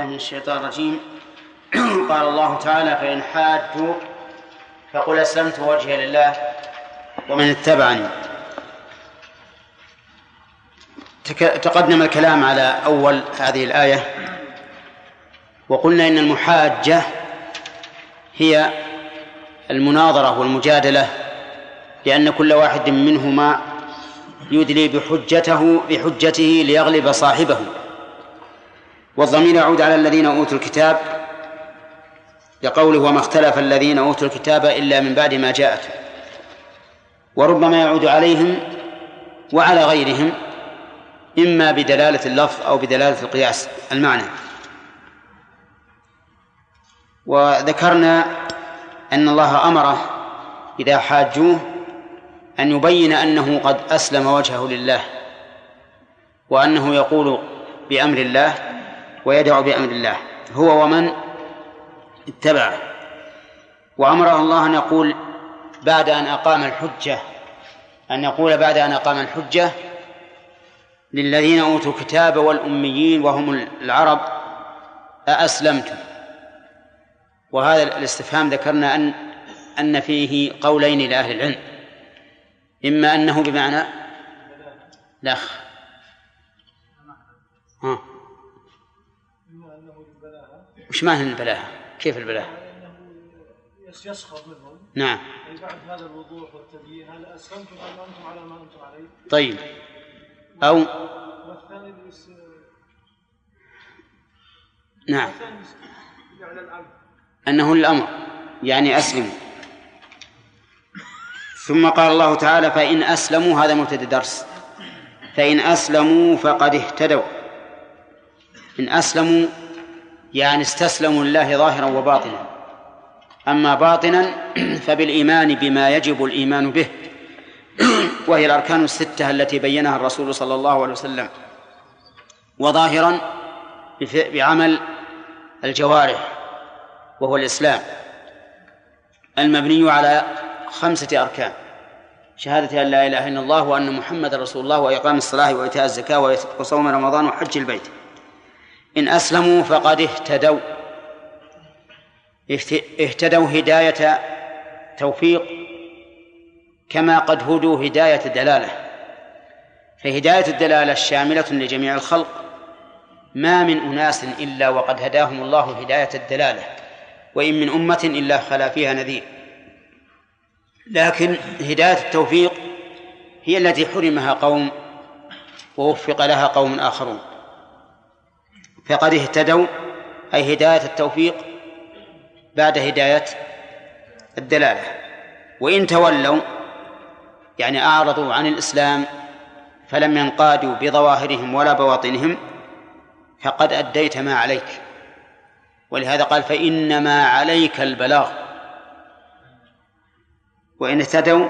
بالله من الشيطان الرجيم. قال الله تعالى فإن حاجوك فقل أسلمت وجهي لله ومن اتبعني. تقدم الكلام على أول هذه الآية. وقلنا إن المحاجة هي المناظرة والمجادلة لأن كل واحد منهما يدلي بحجته بحجته ليغلب صاحبه. والضمير يعود على الذين أوتوا الكتاب لقوله وما اختلف الذين أوتوا الكتاب إلا من بعد ما جاءتهم. وربما يعود عليهم وعلى غيرهم إما بدلالة اللفظ أو بدلالة القياس المعنى. وذكرنا أن الله أمره إذا حاجوه أن يبين أنه قد أسلم وجهه لله وأنه يقول بأمر الله ويدعو بأمر الله. هو ومن؟ اتبعه وأمره الله أن يقول بعد أن أقام الحجة أن يقول بعد أن أقام الحجة للذين أوتوا الكتاب والأميين وهم العرب أأسلمتم؟ وهذا الاستفهام ذكرنا أن أن فيه قولين لأهل العلم. إما أنه بمعنى لخ ها. وش معنى البلاهة؟ كيف البلاهة؟ يسخر منهم. نعم. بعد هذا الوضوح والتبيين هل أسلمتم أم أنتم على ما أنتم عليه؟ طيب. أو والثاني نعم. أنه الأمر. يعني أسلموا ثم قال الله تعالى فإن أسلموا هذا مبتدأ درس. فإن أسلموا فقد اهتدوا. إن أسلموا يعني استسلموا لله ظاهرا وباطنا. أما باطنا فبالإيمان بما يجب الإيمان به. وهي الأركان الستة التي بينها الرسول صلى الله عليه وسلم. وظاهرا بعمل الجوارح وهو الإسلام. المبني على خمسة أركان. شهادة أن لا إله إلا الله وأن محمد رسول الله وإقام الصلاة وإيتاء الزكاة وصوم رمضان وحج البيت. إن أسلموا فقد اهتدوا. اهتدوا هداية توفيق كما قد هدوا هداية دلالة فهداية الدلالة شاملة لجميع الخلق. ما من أناس إلا وقد هداهم الله هداية الدلالة وإن من أمة إلا خلا فيها نذير. لكن هداية التوفيق هي التي حرمها قوم ووفق لها قوم آخرون. فقد اهتدوا أي هداية التوفيق بعد هداية الدلالة. وإن تولوا يعني أعرضوا عن الإسلام فلم ينقادوا بظواهرهم ولا بواطنهم فقد أديت ما عليك. ولهذا قال فإنما عليك البلاغ. وإن اهتدوا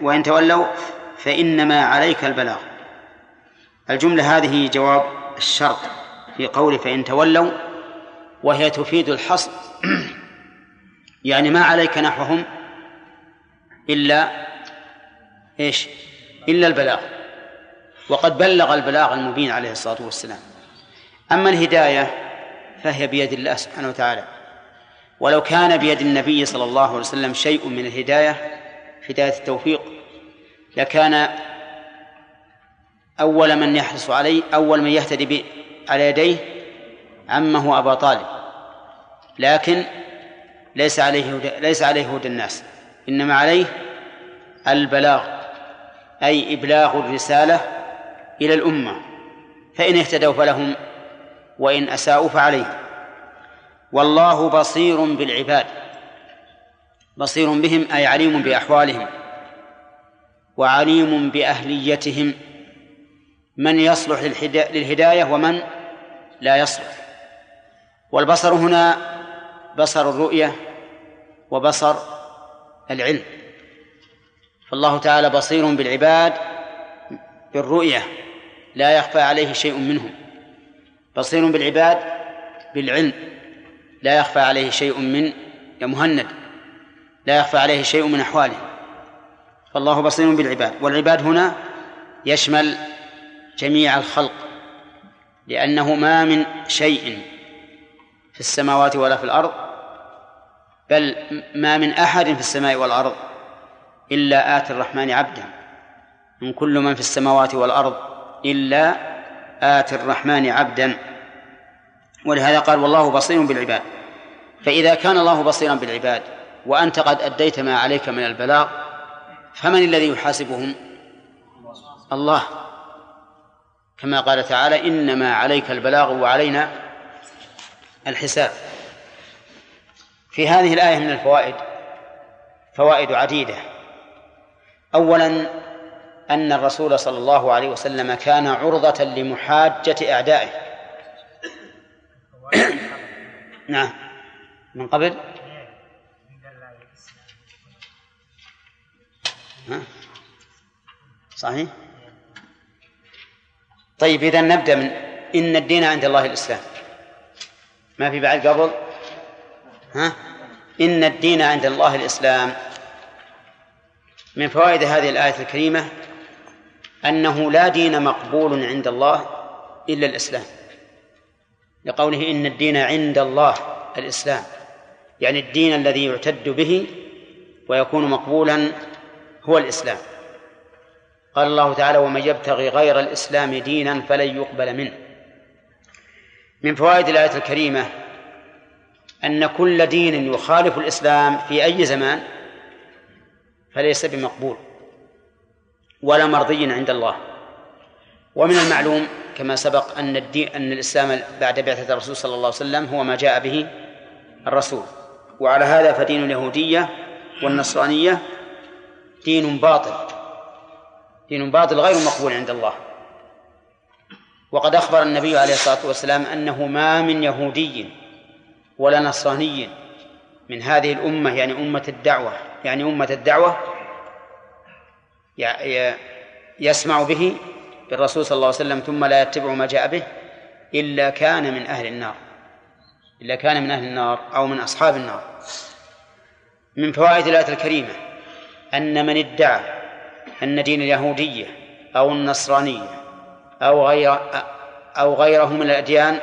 وإن تولوا فإنما عليك البلاغ. الجملة هذه جواب الشرط. في قوله فإن تولوا وهي تفيد الحصر يعني ما عليك نحوهم إلا إيش؟ إلا البلاغ. وقد بلغ البلاغ المبين عليه الصلاة والسلام. أما الهداية فهي بيد الله سبحانه وتعالى. ولو كان بيد النبي صلى الله عليه وسلم شيء من الهداية هداية التوفيق لكان أول من يحرص عليه أول من يهتدي على يديه عمه أبا طالب. لكن ليس عليه ليس عليه هدى الناس إنما عليه البلاغ أي إبلاغ الرسالة إلى الأمة. فإن اهتدوا فلهم وإن أساءوا فعليهم. والله بصير بالعباد بصير بهم أي عليم بأحوالهم وعليم بأهليتهم. من يصلح للهداية ومن لا يصلح. والبصر هنا بصر الرؤية وبصر العلم. فالله تعالى بصير بالعباد بالرؤية لا يخفى عليه شيء منهم. بصير بالعباد بالعلم لا يخفى عليه شيء من يا مهند لا يخفى عليه شيء من أحواله. فالله بصير بالعباد والعباد هنا يشمل جميع الخلق لأنه ما من شيء في السماوات ولا في الأرض بل ما من أحد في السماء والأرض إلا آتي الرحمن عبدا. من كل من في السماوات والأرض إلا آتي الرحمن عبدا. ولهذا قال والله بصير بالعباد. فإذا كان الله بصيرا بالعباد وأنت قد أديت ما عليك من البلاغ فمن الذي يحاسبهم؟ الله. كما قال تعالى إنما عليك البلاغ وعلينا الحساب. في هذه الآية من الفوائد فوائد عديدة. أولا أن الرسول صلى الله عليه وسلم كان عرضة لمحاجة أعدائه. نعم. من قبل؟ صحيح؟ طيب إذا نبدأ من إن الدين عند الله الإسلام. ما في بعد قبل؟ ها؟ إن الدين عند الله الإسلام. من فوائد هذه الآية الكريمة أنه لا دين مقبول عند الله إلا الإسلام. لقوله إن الدين عند الله الإسلام يعني الدين الذي يعتد به ويكون مقبولا هو الإسلام. قال الله تعالى ومن يبتغي غير الإسلام دينا فلن يقبل منه. من فوائد الآية الكريمة أن كل دين يخالف الإسلام في أي زمان فليس بمقبول ولا مرضي عند الله. ومن المعلوم كما سبق أن الدين أن الإسلام بعد بعثة الرسول صلى الله عليه وسلم هو ما جاء به الرسول. وعلى هذا فدين اليهودية والنصرانية دين باطل. دين باطل غير مقبول عند الله. وقد أخبر النبي عليه الصلاة والسلام أنه ما من يهودي ولا نصراني من هذه الأمة يعني أمة الدعوة يعني أمة الدعوة يسمع به بالرسول صلى الله عليه وسلم ثم لا يتبع ما جاء به إلا كان من أهل النار إلا كان من أهل النار أو من أصحاب النار. من فوائد الآية الكريمة أن من ادعى أن دين اليهودية أو النصرانية أو غير أو غيره من الأديان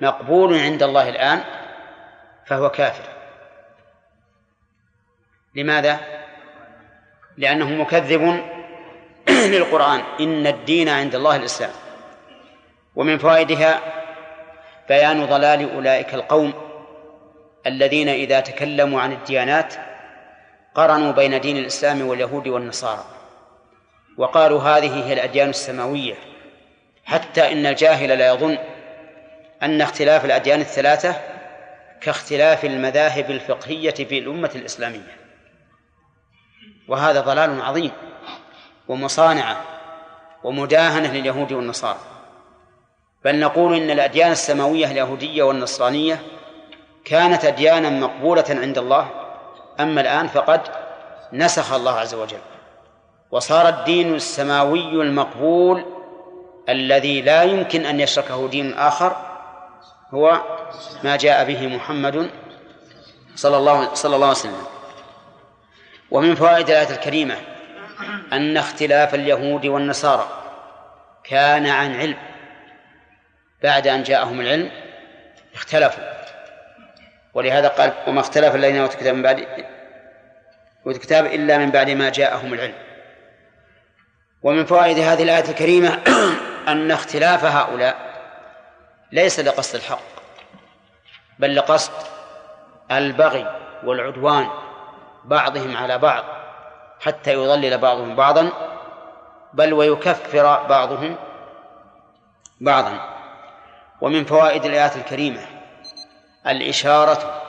مقبول عند الله الآن فهو كافر. لماذا؟ لأنه مكذب للقرآن. إن الدين عند الله الإسلام. ومن فوائدها بيان ضلال أولئك القوم الذين إذا تكلموا عن الديانات قرنوا بين دين الإسلام واليهود والنصارى. وقالوا هذه هي الأديان السماوية حتى إن الجاهل لا يظن أن اختلاف الأديان الثلاثة كاختلاف المذاهب الفقهية في الأمة الإسلامية. وهذا ضلال عظيم ومصانعة ومداهنة لليهود والنصارى. بل نقول إن الأديان السماوية اليهودية والنصرانية كانت أديانا مقبولة عند الله أما الآن فقد نسخ الله عز وجل. وصار الدين السماوي المقبول الذي لا يمكن أن يشركه دين آخر هو ما جاء به محمد صلى الله صلى الله عليه وسلم. ومن فوائد الآية الكريمة أن اختلاف اليهود والنصارى كان عن علم. بعد أن جاءهم العلم اختلفوا. ولهذا قال وما اختلف الذين أوتوا الكتاب من بعد أوتوا الكتاب إلا من بعد ما جاءهم العلم. ومن فوائد هذه الآية الكريمة أن اختلاف هؤلاء ليس لقصد الحق بل لقصد البغي والعدوان بعضهم على بعض حتى يضلل بعضهم بعضا بل ويكفر بعضهم بعضا. ومن فوائد الآيات الكريمة الإشارة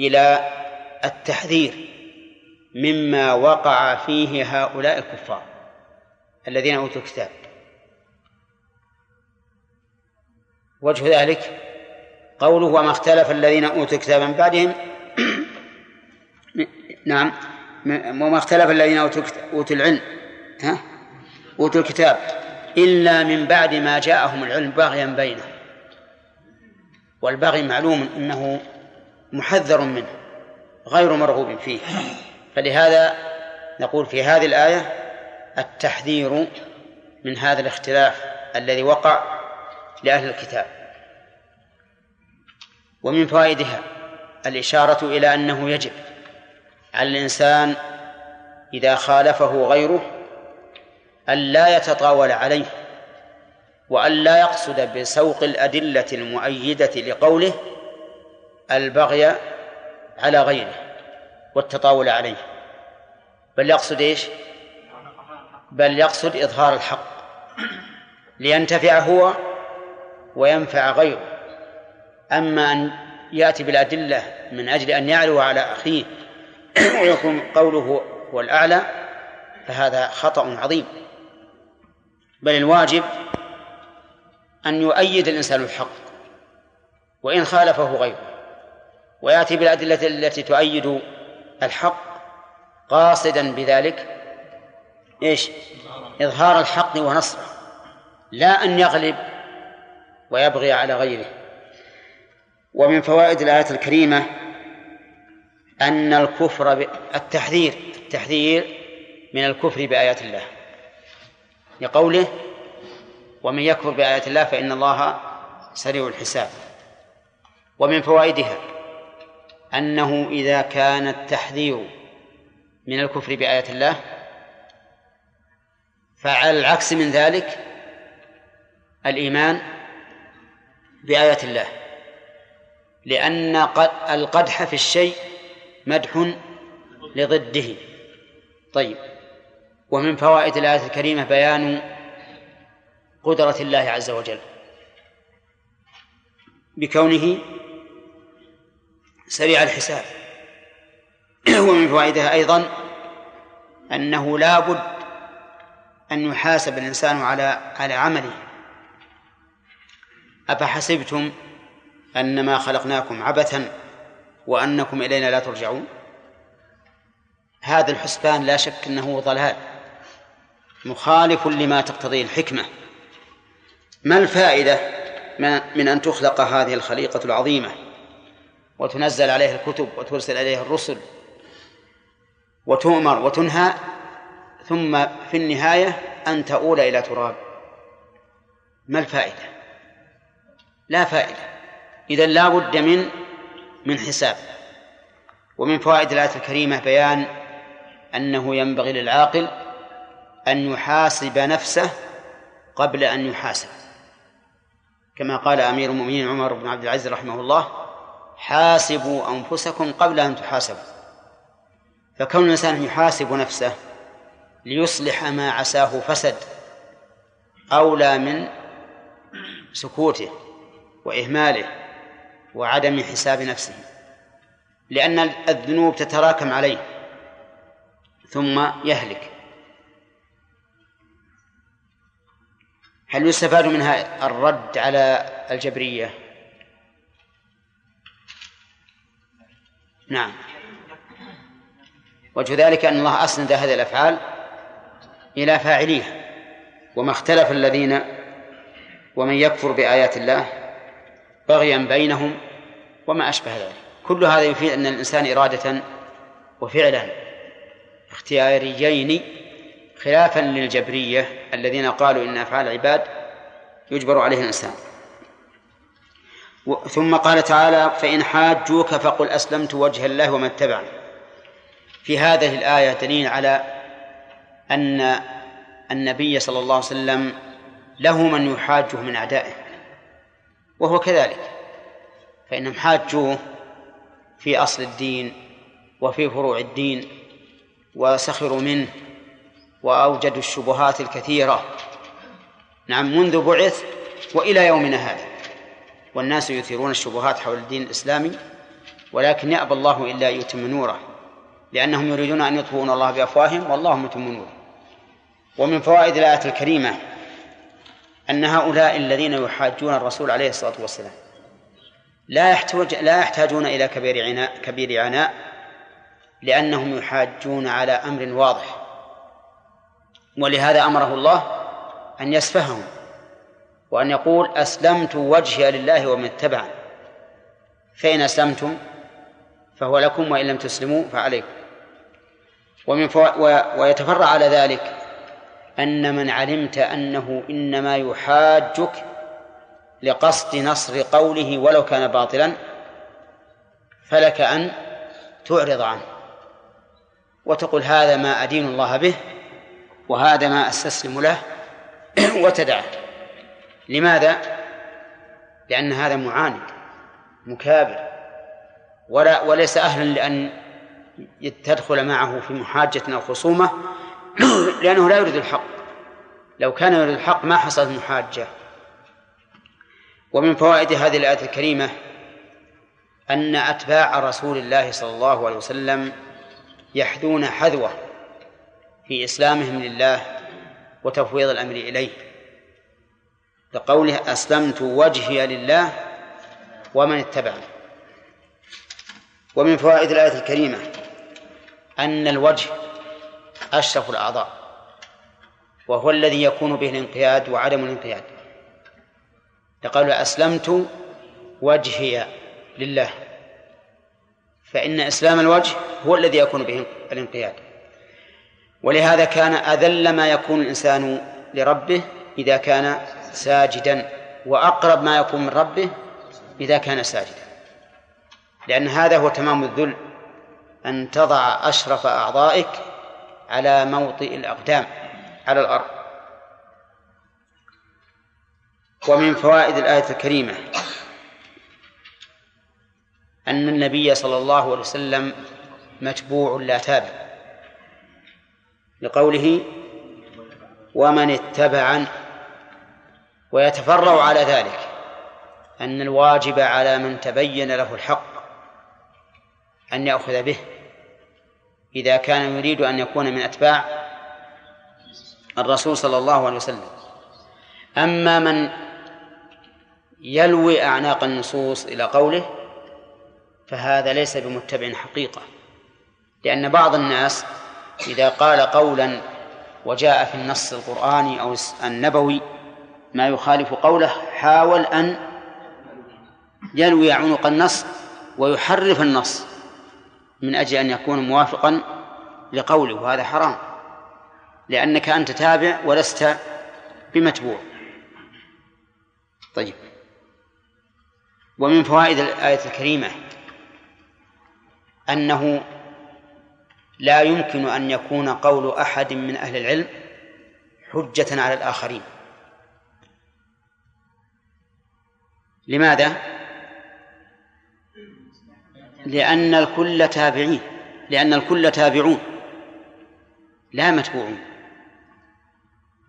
إلى التحذير مما وقع فيه هؤلاء الكفار. الذين أوتوا الكتاب. وجه ذلك قوله وما اختلف الذين أوتوا الكتاب من بعدهم. نعم. وما اختلف الذين أوتوا العلم. ها؟ أوتوا الكتاب. إلا من بعد ما جاءهم العلم باغيا بينهم. والبغي معلوم أنه محذر منه غير مرغوب فيه. فلهذا نقول في هذه الآية التحذير من هذا الاختلاف الذي وقع لأهل الكتاب ومن فوائدها الإشارة إلى أنه يجب على الإنسان إذا خالفه غيره أن لا يتطاول عليه وأن لا يقصد بسوق الأدلة المؤيدة لقوله البغي على غيره والتطاول عليه بل يقصد إيش؟ بل يقصد إظهار الحق لينتفع هو وينفع غيره. أما أن يأتي بالأدلة من أجل أن يعلو على أخيه ويكون قوله هو الأعلى فهذا خطأ عظيم. بل الواجب أن يؤيد الإنسان الحق وإن خالفه غيره. ويأتي بالأدلة التي تؤيد الحق قاصدا بذلك إيش؟ إظهار الحق ونصره لا أن يغلب ويبغي على غيره. ومن فوائد الآية الكريمة أن الكفر التحذير التحذير من الكفر بآيات الله. لقوله ومن يكفر بآيات الله فإن الله سريع الحساب. ومن فوائدها أنه إذا كان التحذير من الكفر بآيات الله فعلى العكس من ذلك الإيمان بآيات الله. لأن القدح في الشيء مدح لضده. طيب. ومن فوائد الآية الكريمة بيان قدرة الله عز وجل. بكونه سريع الحساب. ومن فوائدها أيضا أنه لا بد أن يحاسب الإنسان على على عمله. أفحسبتم أنما خلقناكم عبثا وأنكم إلينا لا ترجعون؟ هذا الحسبان لا شك أنه ضلال مخالف لما تقتضيه الحكمة. ما الفائدة من أن تخلق هذه الخليقة العظيمة وتنزل عليها الكتب وترسل عليها الرسل وتؤمر وتنهى؟ ثم في النهاية أن تؤول إلى تراب. ما الفائدة؟ لا فائدة. إذا لا بد من من حساب. ومن فوائد الآية الكريمة بيان أنه ينبغي للعاقل أن يحاسب نفسه قبل أن يحاسب. كما قال أمير المؤمنين عمر بن عبد العزيز رحمه الله حاسبوا أنفسكم قبل أن تحاسبوا. فكون الإنسان يحاسب نفسه ليصلح ما عساه فسد أولى من سكوته وإهماله وعدم حساب نفسه لأن الذنوب تتراكم عليه ثم يهلك. هل يستفاد منها الرد على الجبرية؟ نعم. وجه ذلك أن الله أسند هذه الأفعال إلى فاعليها وما اختلف الذين ومن يكفر بآيات الله بغيا بينهم وما أشبه ذلك. كل هذا يفيد أن الإنسان إرادة وفعلا. اختياريين خلافا للجبرية الذين قالوا إن أفعال العباد يجبر عليه الإنسان. ثم قال تعالى فإن حاجوك فقل أسلمت وجه الله ومن اتبعني. في هذه الآية دليل على أن النبي صلى الله عليه وسلم له من يحاجه من أعدائه وهو كذلك فإنهم حاجوه في أصل الدين وفي فروع الدين وسخروا منه وأوجدوا الشبهات الكثيرة. نعم منذ بعث وإلى يومنا هذا والناس يثيرون الشبهات حول الدين الإسلامي ولكن يأبى الله إلا يتم نوره لأنهم يريدون أن يطفئوا الله بأفواههم والله متم نوره. ومن فوائد الآية الكريمة أن هؤلاء الذين يحاجون الرسول عليه الصلاة والسلام لا يحتاج لا يحتاجون إلى كبير عناء كبير عناء لأنهم يحاجون على أمر واضح ولهذا أمره الله أن يسفههم وأن يقول أسلمت وجهي لله ومن اتبعني فإن أسلمتم فهو لكم وإن لم تسلموا فعليكم ومن. ويتفرع على ذلك أن من علمت أنه إنما يحاجك لقصد نصر قوله ولو كان باطلا فلك أن تعرض عنه وتقول هذا ما أدين الله به وهذا ما أستسلم له وتدعه لماذا؟ لأن هذا معاند مكابر ولا وليس أهلا لأن تدخل معه في محاجة أو خصومة لأنه لا يريد الحق لو كان يريد الحق ما حصلت محاجة. ومن فوائد هذه الآية الكريمة أن أتباع رسول الله صلى الله عليه وسلم يحذون حذوة في إسلامهم لله وتفويض الأمر إليه. لقوله أسلمت وجهي لله ومن اتبعني. ومن فوائد الآية الكريمة أن الوجه أشرف الأعضاء. وهو الذي يكون به الانقياد وعدم الانقياد. لقول أسلمت وجهي لله. فإن إسلام الوجه هو الذي يكون به الانقياد. ولهذا كان أذل ما يكون الإنسان لربه إذا كان ساجدا وأقرب ما يكون من ربه إذا كان ساجدا. لأن هذا هو تمام الذل أن تضع أشرف أعضائك على موطئ الأقدام. على الأرض. ومن فوائد الآية الكريمة أن النبي صلى الله عليه وسلم متبوع لا تابع لقوله ومن اتبعن ويتفرع على ذلك أن الواجب على من تبين له الحق أن يأخذ به إذا كان يريد أن يكون من أتباع الرسول صلى الله عليه وسلم. أما من يلوي أعناق النصوص إلى قوله فهذا ليس بمتبع حقيقة. لأن بعض الناس إذا قال قولا وجاء في النص القرآني أو النبوي ما يخالف قوله حاول أن يلوي عنق النص ويحرف النص من أجل أن يكون موافقا لقوله وهذا حرام. لأنك أنت تابع ولست بمتبوع. طيب. ومن فوائد الآية الكريمة أنه لا يمكن أن يكون قول أحد من أهل العلم حجة على الآخرين. لماذا؟ لأن الكل تابعين. لأن الكل تابعون. لا متبوعون.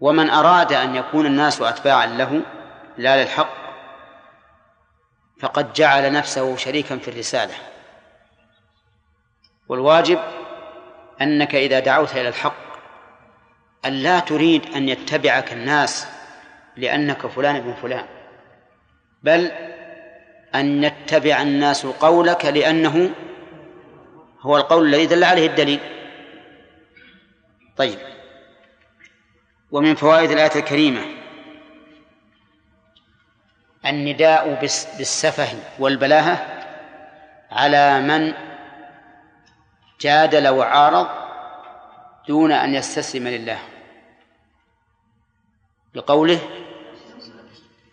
ومن أراد أن يكون الناس أتباعا له لا للحق فقد جعل نفسه شريكا في الرسالة. والواجب أنك إذا دعوت إلى الحق أن لا تريد أن يتبعك الناس لأنك فلان ابن فلان بل أن يتبع الناس قولك لأنه هو القول الذي دل عليه الدليل. طيب. ومن فوائد الآية الكريمة. النداء بالسفه والبلاهة على من جادل وعارض دون أن يستسلم لله. بقوله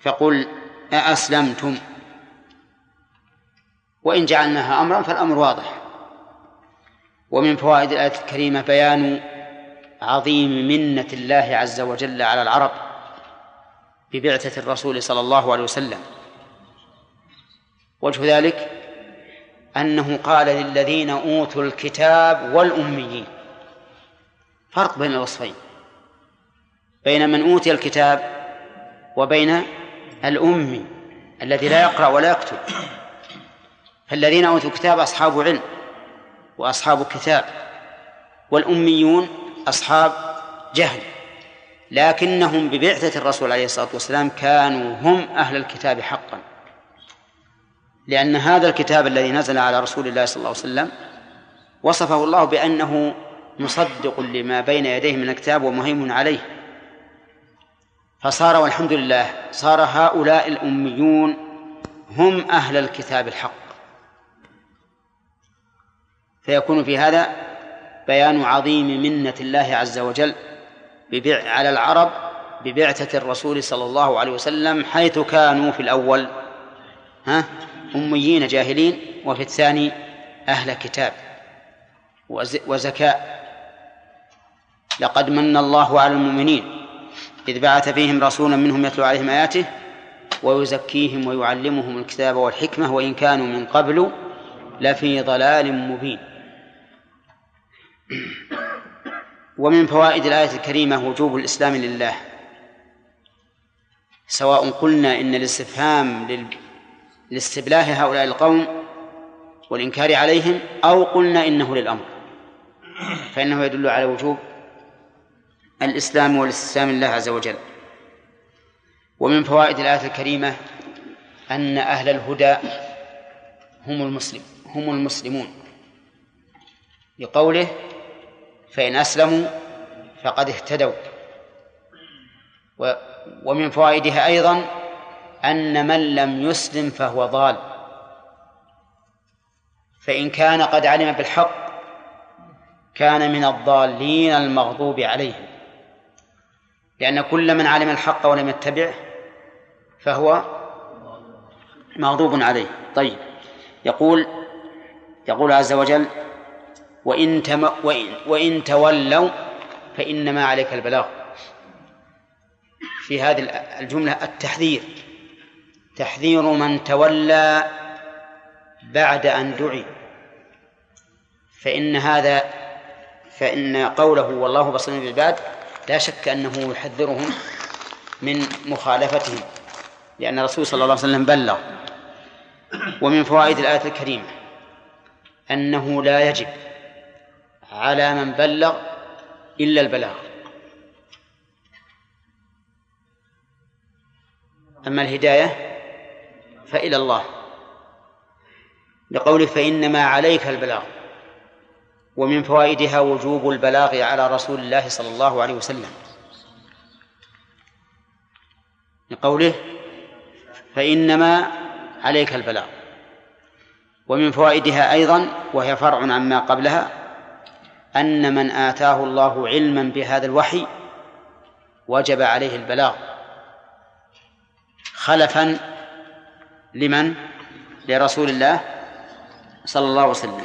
فقل أأسلمتم؟ وإن جعلناها أمرا فالأمر واضح. ومن فوائد الآية الكريمة بيان عظيم منة الله عز وجل على العرب ببعثة الرسول صلى الله عليه وسلم. وجه ذلك أنه قال للذين أوتوا الكتاب والأميين فرق بين الوصفين بين من أوتي الكتاب وبين الأمي الذي لا يقرأ ولا يكتب. فالذين أوتوا الكتاب أصحاب علم وأصحاب كتاب والأميون أصحاب جهل لكنهم ببعثة الرسول عليه الصلاة والسلام كانوا هم أهل الكتاب حقا. لأن هذا الكتاب الذي نزل على رسول الله صلى الله عليه وسلم وصفه الله بأنه مصدق لما بين يديه من الكتاب ومهيمن عليه. فصار والحمد لله صار هؤلاء الأميون هم أهل الكتاب الحق. فيكون في هذا بيان عظيم منة الله عز وجل على العرب ببعثة الرسول صلى الله عليه وسلم حيث كانوا في الأول. ها؟ أميين جاهلين وفي الثاني أهل كتاب وزكاة لقد من الله على المؤمنين إذ بعث فيهم رسولا منهم يتلو عليهم آياته ويزكيهم ويعلمهم الكتاب والحكمة وإن كانوا من قبل لفي ضلال مبين. ومن فوائد الآية الكريمة وجوب الإسلام لله. سواء قلنا إن الاستفهام لاستبلاه هؤلاء القوم والإنكار عليهم أو قلنا إنه للأمر. فإنه يدل على وجوب الإسلام والاستسلام لله عز وجل. ومن فوائد الآية الكريمة أن أهل الهدى هم المسلم هم المسلمون. لقوله فإن أسلموا فقد اهتدوا. ومن فوائدها أيضا أن من لم يسلم فهو ضال. فإن كان قد علم بالحق كان من الضالين المغضوب عليهم. لأن كل من علم الحق ولم يتبعه فهو مغضوب عليه. طيب. يقول يقول عز وجل وإن, تم وإن, وإن تولوا فإنما عليك البلاغ. في هذه الجملة التحذير. تحذير من تولى بعد أن دعي. فإن هذا فإن قوله والله بصير بالعباد لا شك أنه يحذرهم من مخالفتهم لأن الرسول صلى الله عليه وسلم بلغ. ومن فوائد الآية الكريمة أنه لا يجب على من بلغ إلا البلاغ. أما الهداية فإلى الله. لقوله فإنما عليك البلاغ ومن فوائدها وجوب البلاغ على رسول الله صلى الله عليه وسلم. لقوله فإنما عليك البلاغ ومن فوائدها أيضا وهي فرع عما قبلها أن من آتاه الله علما بهذا الوحي وجب عليه البلاغ خلفا لمن؟ لرسول الله صلى الله عليه وسلم.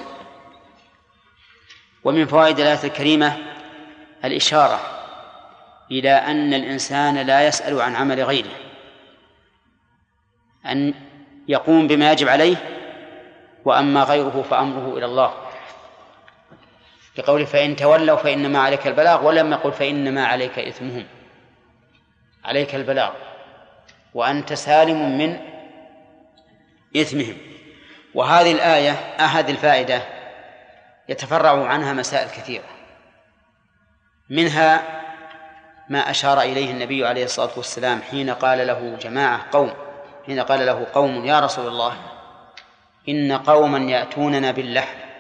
ومن فوائد الآية الكريمة الإشارة إلى أن الإنسان لا يسأل عن عمل غيره أن يقوم بما يجب عليه وأما غيره فأمره إلى الله. بقوله فإن تولوا فإنما عليك البلاغ ولم يقل فإنما عليك إثمهم. عليك البلاغ. وأنت سالم من إثمهم. وهذه الآية أحد الفائدة يتفرع عنها مسائل كثيرة. منها ما أشار إليه النبي عليه الصلاة والسلام حين قال له جماعة قوم حين قال له قوم يا رسول الله إن قوما يأتوننا باللحم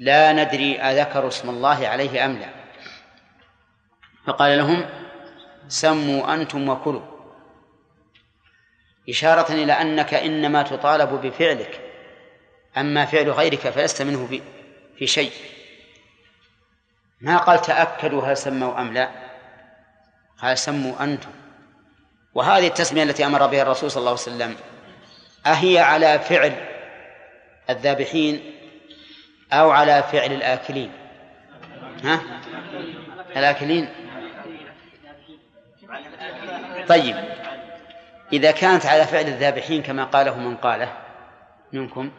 لا ندري أذكر اسم الله عليه أم لا. فقال لهم سموا أنتم وكلوا. إشارة إلى أنك إنما تطالب بفعلك أما فعل غيرك فلست منه في شيء. ما قال تأكدوا هل سموا أم لا؟ قال سموا أنتم. وهذه التسمية التي أمر بها الرسول صلى الله عليه وسلم أهي على فعل الذابحين أو على فعل الآكلين. ها؟ الآكلين. طيب. إذا كانت على فعل الذابحين كما قاله من قاله منكم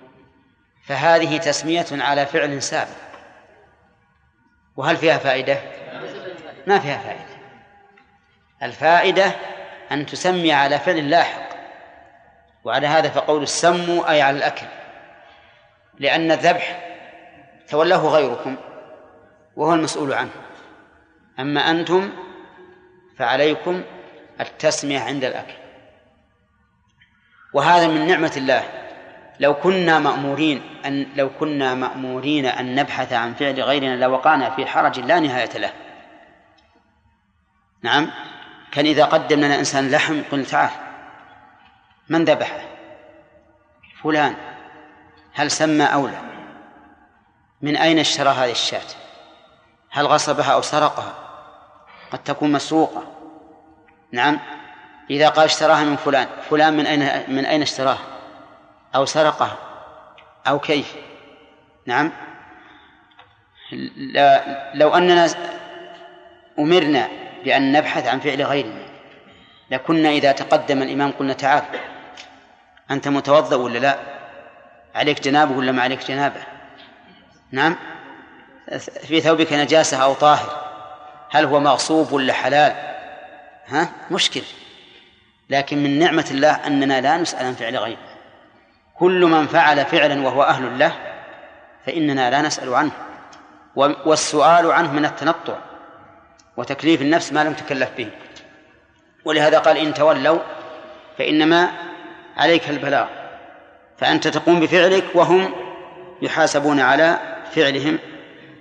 فهذه تسمية على فعل سابق. وهل فيها فائدة؟ ما فيها فائدة. الفائدة أن تسمي على فعل لاحق. وعلى هذا فقول السموا أي على الأكل. لأن الذبح تولاه غيركم وهو المسؤول عنه. أما أنتم فعليكم التسمية عند الأكل. وهذا من نعمة الله. لو كنا مأمورين أن لو كنا مأمورين أن نبحث عن فعل غيرنا لوقعنا في حرج لا نهاية له. نعم. كان إذا قدم لنا إنسان لحم قلنا تعال من ذبحه؟ فلان. هل سمى أو لا؟ من أين اشترى هذه الشاة؟ هل غصبها أو سرقها؟ قد تكون مسروقة. نعم. إذا قال اشتراها من فلان فلان من أين من أين اشتراها أو سرقها أو كيف نعم. لا لو أننا أمرنا بأن نبحث عن فعل غيرنا لكنا إذا تقدم الإمام قلنا تعال أنت متوضأ ولا لا؟ عليك جنابه ولا ما عليك جنابه؟ نعم. في ثوبك نجاسة أو طاهر. هل هو مغصوب ولا حلال؟ ها؟ مشكل. لكن من نعمة الله أننا لا نسأل عن فعل غيره. كل من فعل فعلا وهو أهل له فإننا لا نسأل عنه. والسؤال عنه من التنطع وتكليف النفس ما لم تكلف به. ولهذا قال إن تولوا فإنما عليك البلاغ. فأنت تقوم بفعلك وهم يحاسبون على فعلهم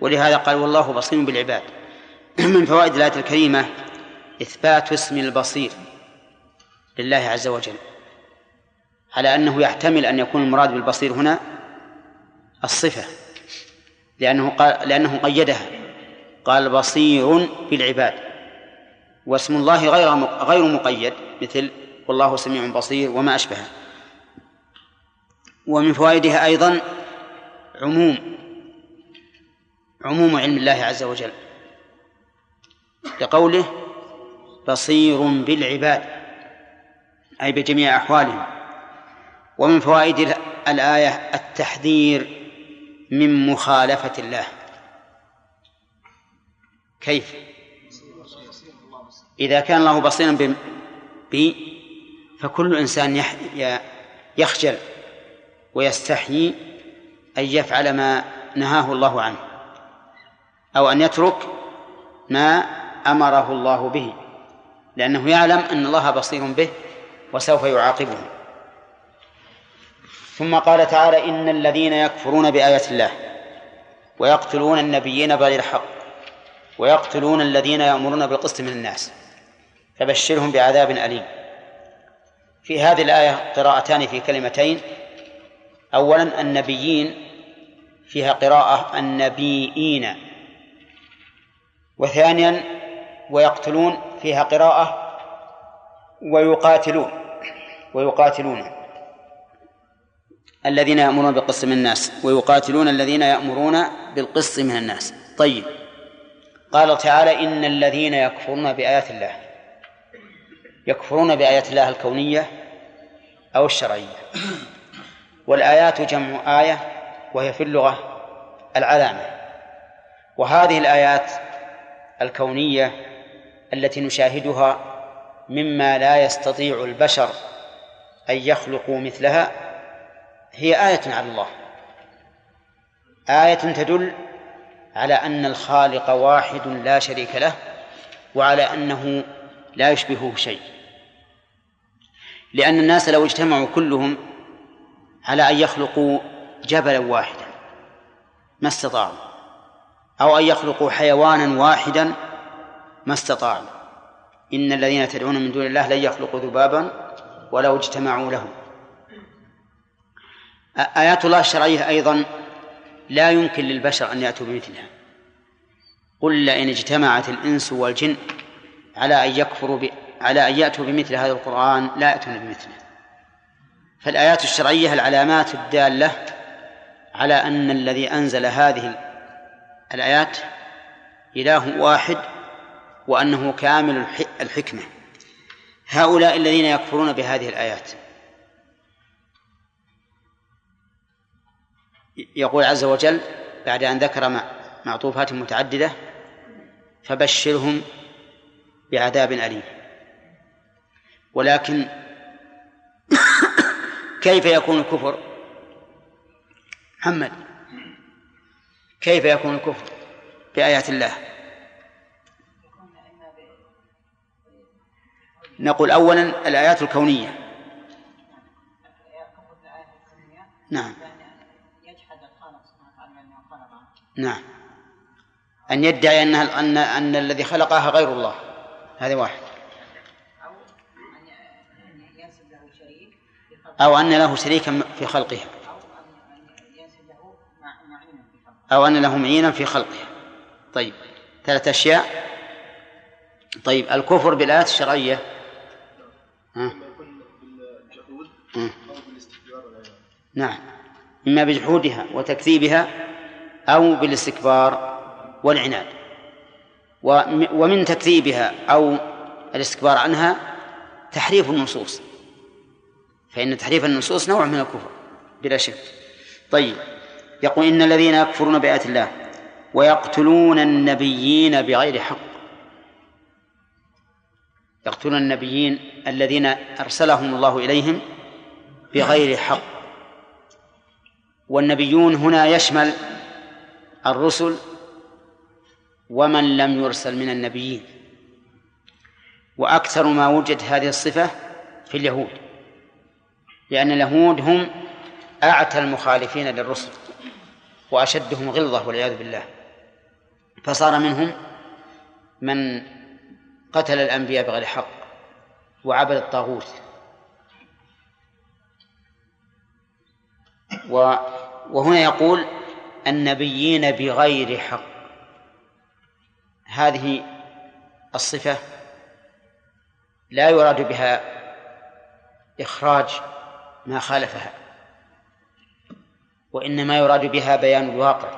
ولهذا قال والله بصير بالعباد. من فوائد الآية الكريمة إثبات اسم البصير لله عز وجل على أنه يحتمل أن يكون المراد بالبصير هنا الصفة لأنه قال لأنه قيدها قال بصير بالعباد. واسم الله غير غير مقيد مثل والله سميع بصير وما أشبهه. ومن فوائدها أيضا عموم عموم علم الله عز وجل. لقوله بصير بالعباد أي بجميع أحوالهم. ومن فوائد الآية التحذير من مخالفة الله. كيف؟ إذا كان الله بصيرا بي فكل إنسان يخجل ويستحيي أن يفعل ما نهاه الله عنه. أو أن يترك ما أمره الله به لأنه يعلم أن الله بصير به وسوف يعاقبه. ثم قال تعالى إن الذين يكفرون بآيات الله ويقتلون النبيين بغير حق ويقتلون الذين يأمرون بالقسط من الناس فبشرهم بعذاب أليم. في هذه الآية قراءتان في كلمتين أولا النبيين فيها قراءة النبيين. وثانيا ويقتلون فيها قراءة ويقاتلون ويقاتلون الذين يأمرون بالقسط من الناس ويقاتلون الذين يأمرون بالقسط من الناس. طيب. قال تعالى إن الذين يكفرون بآيات الله يكفرون بآيات الله الكونية أو الشرعية. والآيات جمع آية وهي في اللغة العلامة. وهذه الآيات الكونية التي نشاهدها مما لا يستطيع البشر أن يخلقوا مثلها هي آية على الله. آية تدل على أن الخالق واحد لا شريك له وعلى أنه لا يشبهه شيء. لأن الناس لو اجتمعوا كلهم على أن يخلقوا جبلا واحدا ما استطاعوا. أو أن يخلقوا حيوانا واحدا ما استطاعوا. إن الذين تدعون من دون الله لن يخلقوا ذبابا ولو اجتمعوا له آيات الله الشرعية أيضا لا يمكن للبشر أن يأتوا بمثلها. قل لئن اجتمعت الإنس والجن على أن يكفروا ب... على أن يأتوا بمثل هذا القرآن لا يأتون بمثله. فالآيات الشرعية العلامات الدالة على أن الذي أنزل هذه الآيات إله واحد وأنه كامل الحكمة. هؤلاء الذين يكفرون بهذه الآيات. يقول عز وجل بعد أن ذكر معطوفات متعددة فبشرهم بعذاب أليم. ولكن كيف يكون الكفر؟ محمد كيف يكون الكفر بآيات الله؟ نقول أولا الآيات الكونية. نعم. نعم. أن يدعي أنها أن أن الذي خلقها غير الله. هذا واحد. أو أن له شريكا في خلقها أو أن له معينا في خلقها طيب ثلاث أشياء. طيب الكفر بالآيات الشرعية. ها؟ نعم. إما بجحودها وتكذيبها أو بالاستكبار والعناد. ومن تكذيبها أو الاستكبار عنها تحريف النصوص. فإن تحريف النصوص نوع من الكفر بلا شك. طيب. يقول إن الذين يكفرون بآيات الله ويقتلون النبيين بغير حق. يقتلون النبيين الذين أرسلهم الله إليهم بغير حق. والنبيون هنا يشمل الرسل ومن لم يرسل من النبيين. وأكثر ما وجد هذه الصفة في اليهود لأن اليهود هم أعتى المخالفين للرسل. وأشدهم غلظة والعياذ بالله. فصار منهم من قتل الأنبياء بغير حق وعبد الطاغوت. وهنا يقول النبيين بغير حق. هذه الصفة لا يراد بها إخراج ما خالفها. وإنما يراد بها بيان الواقع.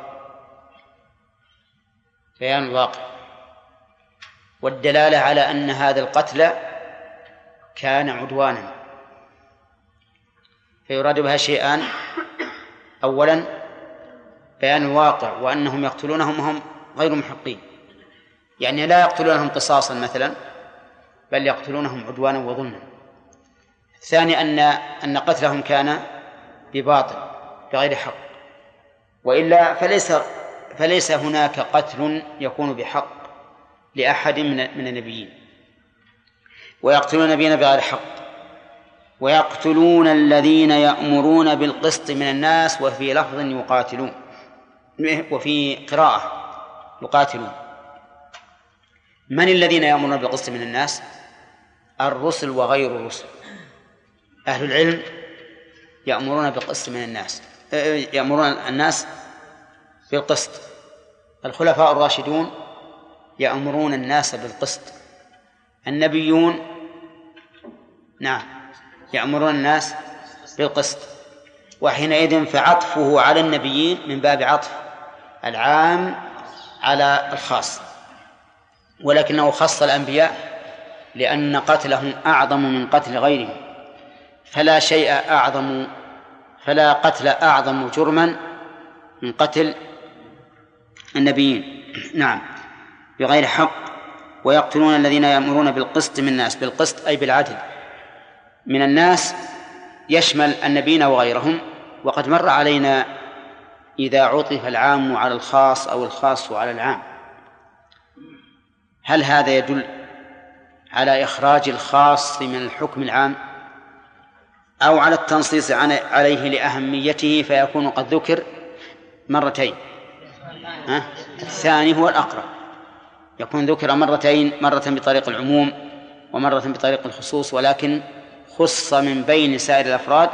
بيان الواقع. والدلالة على أن هذا القتل كان عدوانا. فيراد بها شيئان. أولا بيان الواقع وأنهم يقتلونهم وهم غير محقين. يعني لا يقتلونهم قصاصا مثلا بل يقتلونهم عدوانا وظلما. الثاني أن أن قتلهم كان بباطل. بغير حق. وإلا فليس فليس هناك قتل يكون بحق لأحد من من النبيين. ويقتلون النبيين بغير حق. ويقتلون الذين يأمرون بالقسط من الناس وفي لفظ يقاتلون وفي قراءة يقاتلون. من الذين يأمرون بالقسط من الناس؟ الرسل وغير الرسل. أهل العلم يأمرون بالقسط من الناس. يأمرون الناس بالقسط. الخلفاء الراشدون يأمرون الناس بالقسط. النبيون نعم يأمرون الناس بالقسط. وحينئذ فعطفه على النبيين من باب عطف العام على الخاص. ولكنه خص الأنبياء لأن قتلهم أعظم من قتل غيرهم. فلا شيء أعظم فلا قتل أعظم جرما من قتل النبيين. نعم. بغير حق. ويقتلون الذين يأمرون بالقسط من الناس. بالقسط أي بالعدل. من الناس يشمل النبيين وغيرهم. وقد مر علينا إذا عطف العام على الخاص أو الخاص على العام. هل هذا يدل على إخراج الخاص من الحكم العام؟ أو على التنصيص عليه لأهميته فيكون قد ذكر مرتين. ها؟ الثاني هو الأقرب. يكون ذكر مرتين مرة بطريق العموم ومرة بطريق الخصوص ولكن خص من بين سائر الأفراد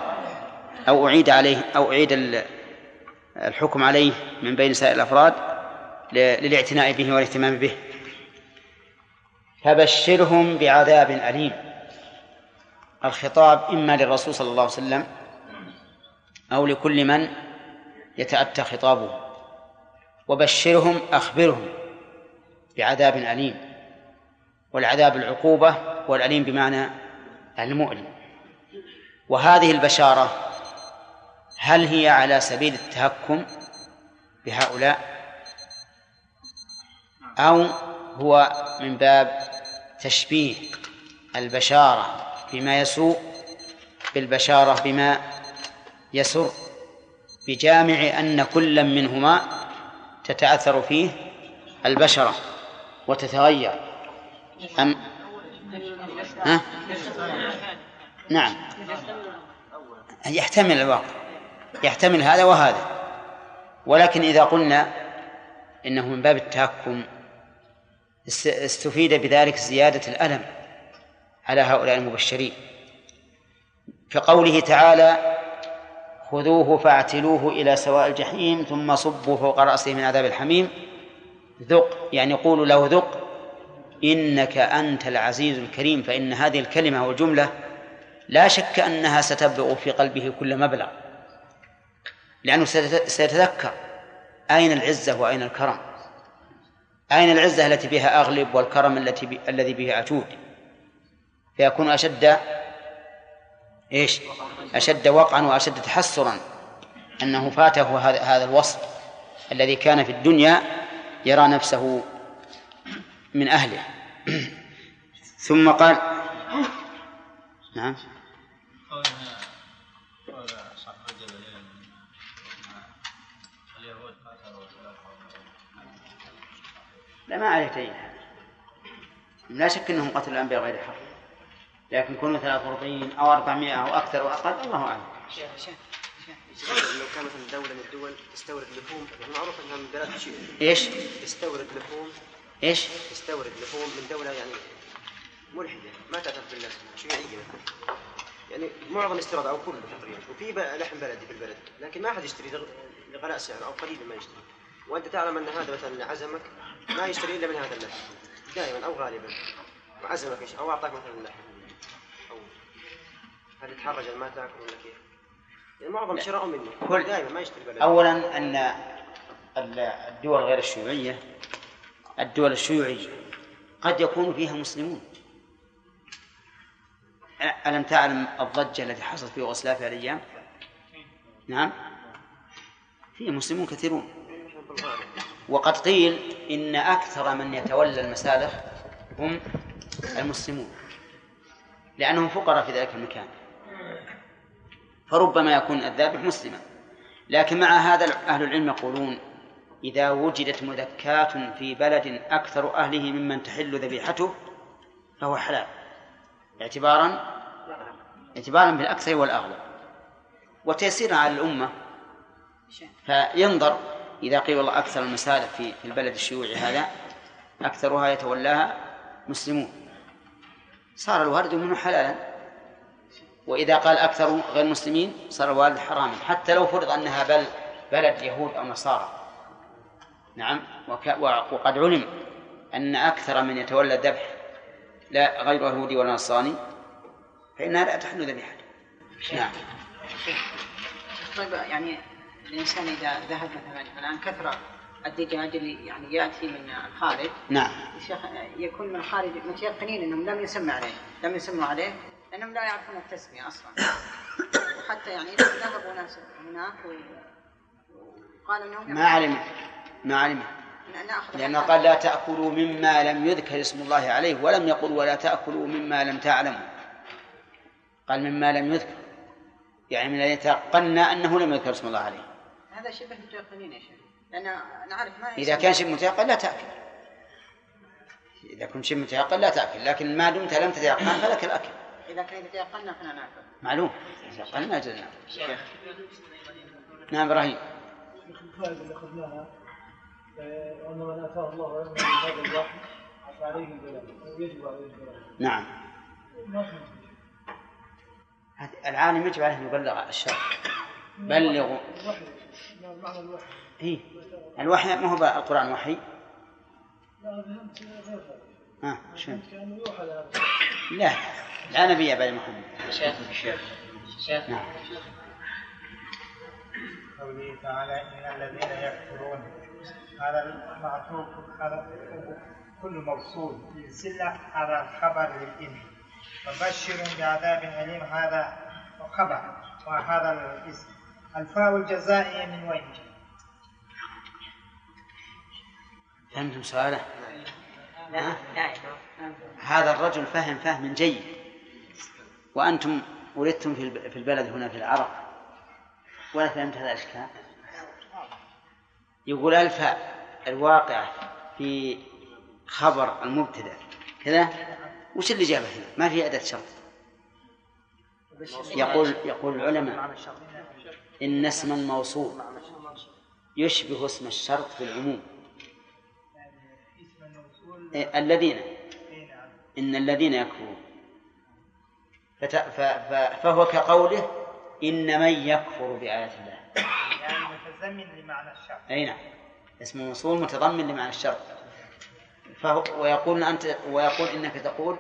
أو أعيد عليه أو أعيد الحكم عليه من بين سائر الأفراد للاعتناء به والاهتمام به. فبشرهم بعذاب أليم. الخطاب إما للرسول صلى الله عليه وسلم أو لكل من يتأتى خطابه. وبشرهم أخبرهم بعذاب أليم والعذاب العقوبة والأليم بمعنى المؤلم. وهذه البشارة هل هي على سبيل التهكم بهؤلاء؟ أو هو من باب تشبيه البشارة؟ بما يسوء بالبشارة بما يسر بجامع أن كلا منهما تتأثر فيه البشرة وتتغير. أم؟ ها؟ نعم. يحتمل الواقع. يحتمل هذا وهذا. ولكن إذا قلنا إنه من باب التهكم استفيد بذلك زيادة الألم. على هؤلاء المبشرين. كقوله تعالى خذوه فاعتلوه إلى سواء الجحيم ثم صبوا فوق رأسه من عذاب الحميم. ذق يعني قولوا له ذق. إنك أنت العزيز الكريم فإن هذه الكلمة والجملة لا شك أنها ستبلغ في قلبه كل مبلغ. لأنه سيتذكر أين العزة وأين الكرم. أين العزة التي بها أغلب والكرم التي. الذي به أجود. فيكون أشد إيش؟ أشد وقعا وأشد تحسرا أنه فاته هذا هذا الوصف الذي كان في الدنيا يرى نفسه من أهله. ثم قال نعم. لا ما عليه لا شك أنهم قتلوا الأنبياء غير حق. لكن كونوا 43 أو 400 أو أكثر أو أقل الله أعلم. شيخ شيخ لو كان مثلا دوله من الدول تستورد لحوم يعني معروف إنها من بلاد إيش؟ تستورد لحوم. إيش؟ تستورد لحوم من دولة يعني ملحدة ما تعترف بالله شيوعية. مثلا يعني معظم استيراد أو كله تقريبا وفي لحم بلدي في البلد لكن ما أحد يشتري لغلاء سعر أو قليل ما يشتري. وأنت تعلم أن هذا مثلا عزمك ما يشتري إلا من هذا اللحم دائما أو غالبا. وعزمك أو أعطاك مثلا اللحم هل يتحرج ما تاكل ولا كيف؟ يعني معظم شراء منه كل دائما ما يشتري بلد. اولا أن الدول غير الشيوعية الدول الشيوعية قد يكون فيها مسلمون. ألم تعلم الضجة التي حصلت في يوغوسلافيا الأيام؟ نعم. فيه مسلمون كثيرون. وقد قيل إن أكثر من يتولى المسالخ هم المسلمون لأنهم فقراء في ذلك المكان. فربما يكون الذابح مسلما. لكن مع هذا أهل العلم يقولون إذا وجدت مذكاة في بلد أكثر أهله ممن تحل ذبيحته فهو حلال. اعتبارا اعتبارا بالأكثر والأغلب. وتيسيرا على الأمة. فينظر إذا قيل والله أكثر المسالك في البلد الشيوعي هذا أكثرها يتولاها مسلمون. صار الوارد منه حلالا. وإذا قال أكثر غير مسلمين صار الوارد حراما حتى لو فرض أنها بل بلد يهود أو نصارى. نعم وقد علم أن أكثر من يتولى الذبح لا غير يهودي ولا نصراني فإنها لا تحل ذبيحته نعم. طيب يعني الإنسان إذا ذهب مثلا الآن كثرة الدجاج اللي يعني يأتي من الخارج نعم. يكون من الخارج متيقنين أنهم لم يسمى عليه لم يسموا عليه. لأنهم لا يعرفون التسمية أصلا. وحتى يعني ذهبوا ناس هناك وقالوا أنهم ما علم ما علم لأنه قال لا تأكلوا مما لم يذكر اسم الله عليه ولم يقل ولا تأكلوا مما لم تعلموا. قال مما لم يذكر. يعني من يتيقنا أنه لم يذكر اسم الله عليه. هذا شبه متيقنين يا شيخ. لأن نعرف ما إذا كان شبه متيقن لا تأكل. إذا كنت شبه متيقن لا تأكل. لكن ما دمت لم تتيقن فلك الأكل. إذا كان يتيقنا فلا نأكل معلوم. يتيقن ما جزنا نعم إبراهيم. الفائدة اللي أخذناها أن من آتاه الله علما هذا الوحي فعليه البلاغ ويجب عليه البلاغ نعم. العالم يجب عليه أن يبلغ الشرع. بلغوا. الوحي إيه. الوحي ما هو القرآن وحي؟ لا غير ها لهذا لا لا نبي يا بني محمد شيخ شيخ شيخ. نعم. قوله تعالى إن الذين يكفرون هذا المعطوف هذا كل موصول للسلة هذا خبر للإن وبشر بعذاب أليم هذا خبر وهذا الاسم الفاء الجزائية من وين فهمتم سؤاله؟ لا لا هذا الرجل فهم فهم جيد. وأنتم ولدتم في البلد هنا في العرب. ولا فهمت هذا الإشكال؟ يقول الفاء الواقعة في خبر المبتدأ. كذا؟ وش اللي جابه هنا؟ ما في أداة شرط. يقول يقول العلماء إن اسم الموصول يشبه اسم الشرط في العموم. إيه، الذين. إن الذين يكفرون. فهو كقوله إن من يكفر بآيات الله. يعني متزمن لمعنى الشرط أي نعم. اسم الموصول متضمن لمعنى الشرط فهو ويقول أنت ويقول إنك تقول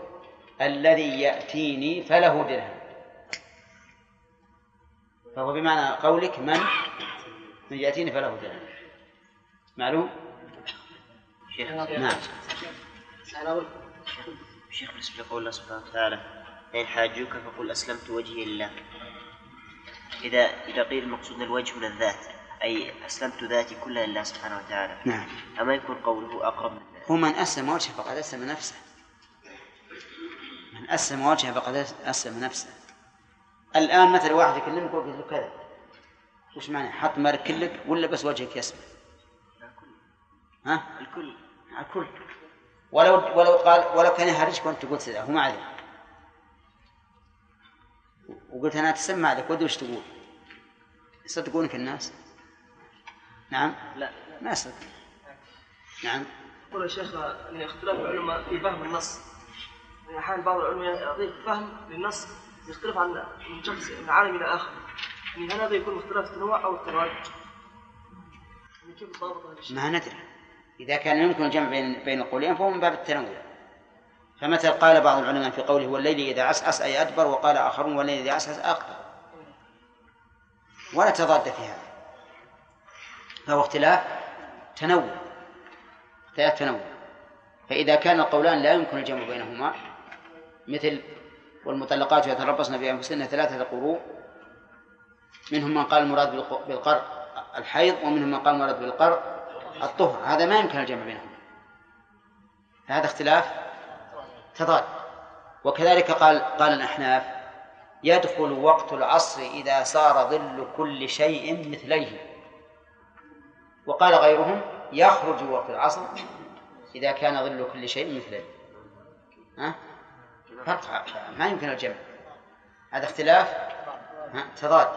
الذي يأتيني فله درهم. فهو بمعنى قولك من من يأتيني فله دليل معلوم؟ شيخ. شيخ بالنسبة لقول الله سبحانه وتعالى فإن حاجوك فقل أسلمت وجهي لله. إذا إذا قيل المقصود الوجه من الذات أي أسلمت ذاتي كلها لله سبحانه وتعالى نعم. أما يكون قوله أقرب من ذلك؟ هو من أسلم وجهه فقد أسلم نفسه. من أسلم وجهه فقد أسلم نفسه. الآن مثلا واحد يكلمك ويقول له كذا. وش معنى؟ حط مارك كلك ولا بس وجهك يسمع؟ ها؟ الكل. الكل. ولو ولو قال ولو كان يهرجك وانت قلت هو ما عليه وقلت أنا اتسمع لك ودي وش تقول؟ يصدقونك الناس؟ نعم؟ لا. ما يصدق. نعم؟ يقول يا شيخ إن اختلاف العلماء في فهم النص. يعني أحيانا بعض العلماء يعطيك فهم للنص يختلف عن من شخص من عالم إلى آخر. يعني هل هذا يكون اختلاف التنوع أو التراج؟ يعني كيف ضابط هذا الشيء؟ ما ندري. إذا كان يمكن الجمع بين بين القولين فهو من باب التنوع. فمثل قال بعض العلماء في قوله والليل إذا عسعس أي أدبر وقال آخرون والليل إذا عسعس أقبل ولا تضاد في هذا. فهو اختلاف تنوع. اختلاف تنوع. فإذا كان القولان لا يمكن الجمع بينهما مثل والمطلقات يتربصن بأنفسهن ثلاثة قروء منهم من قال المراد بالق- بالقرء الحيض ومنهم من قال المراد بالقرء الطهر هذا ما يمكن الجمع بينهما. هذا اختلاف تضاد. وكذلك قال قال الأحناف يدخل وقت العصر إذا صار ظل كل شيء مثليه. وقال غيرهم يخرج وقت العصر إذا كان ظل كل شيء مثليه. ها؟ فرق ما يمكن الجمع. هذا اختلاف؟ تضاد.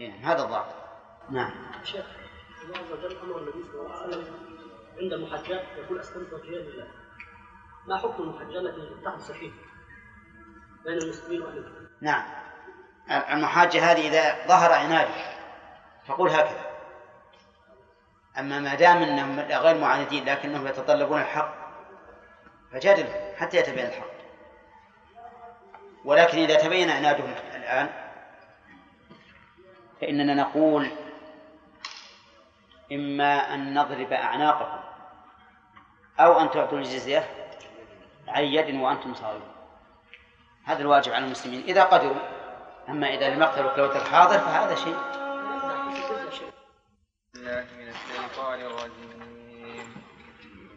إيه، هذا الضابط نعم. شيخ الله عز وجل أمر النبي صلى الله عليه وسلم عند المحجات يقول اسلمت وجهي لله ما حكم المحجة التي تحدث فيه بين المسلمين وأهل نعم. المحاجة هذه إذا ظهر عنادي فقول هكذا. أما ما دام أنهم غير معاندين لكنهم يتطلبون الحق فجادل حتى يتبين الحق. ولكن إذا تبين عنادهم الآن فإننا نقول إما أن نضرب أعناقكم أو أن تعطوا الجزية عن يد وأنتم صاغرون. هذا الواجب على المسلمين. إذا قدروا أما إذا لم يقتلوا كلوة الحاضر فهذا شيء. الله من الشيطان الرجيم.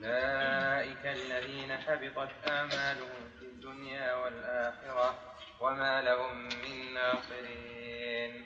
أولئك الذين حبطت أعمالهم في الدنيا والآخرة وما لهم من ناصرين.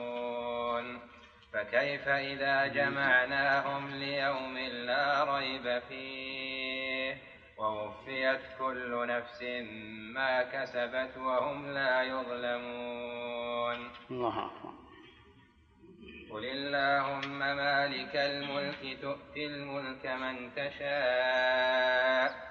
فكيف إذا جمعناهم ليوم لا ريب فيه؟ ووفيت كل نفس ما كسبت وهم لا يظلمون. الله أكبر قل اللهم مالك الملك تؤتي الملك من تشاء.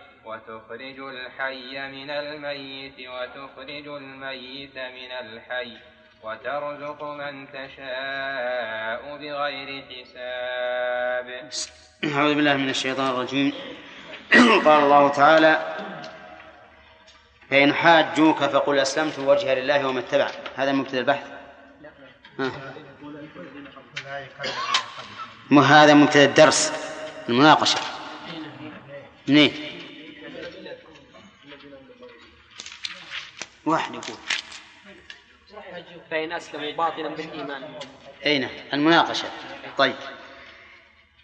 وتخرج الحي من الميت وتخرج الميت من الحي وترزق من تشاء بغير حساب. أعوذ بالله من الشيطان الرجيم. قال الله تعالى فإن حاجوك فقل أسلمت وجهي لله وما اتبعني هذا مبتدأ البحث. مو هذا مبتدأ الدرس المناقشة. منين؟ واحد يقول. فإن أسلموا باطلا بالإيمان. أين المناقشة. طيب.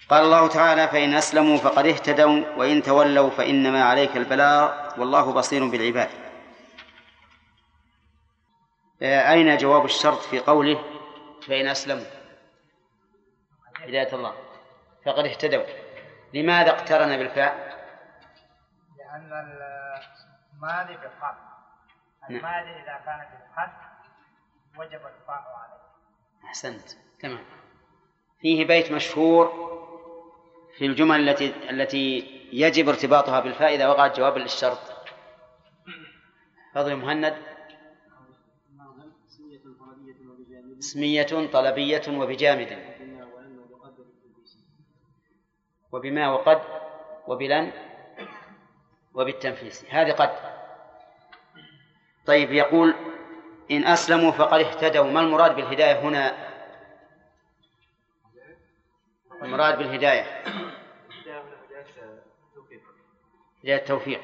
قال الله تعالى فإن أسلموا فقد اهتدوا وإن تولوا فإنما عليك البلاغ والله بصير بالعباد. آه، أين جواب الشرط في قوله فإن أسلموا؟ هداية الله. فقد اهتدوا. لماذا اقترن بالفاء؟ لأن المال بالقطع المال إذا كان بالقطع وجب الفاء عليه. أحسنت. تمام. فيه بيت مشهور في الجمل التي التي يجب ارتباطها بالفاء إذا وقعت جوابا للشرط. فضل مهند. اسمية طلبية وبجامد. وبما وقد وبلن وبالتنفيس. هذه قد طيب يقول إن أسلموا فقد اهتدوا. ما المراد بالهداية هنا؟ المراد بالهداية هداية التوفيق.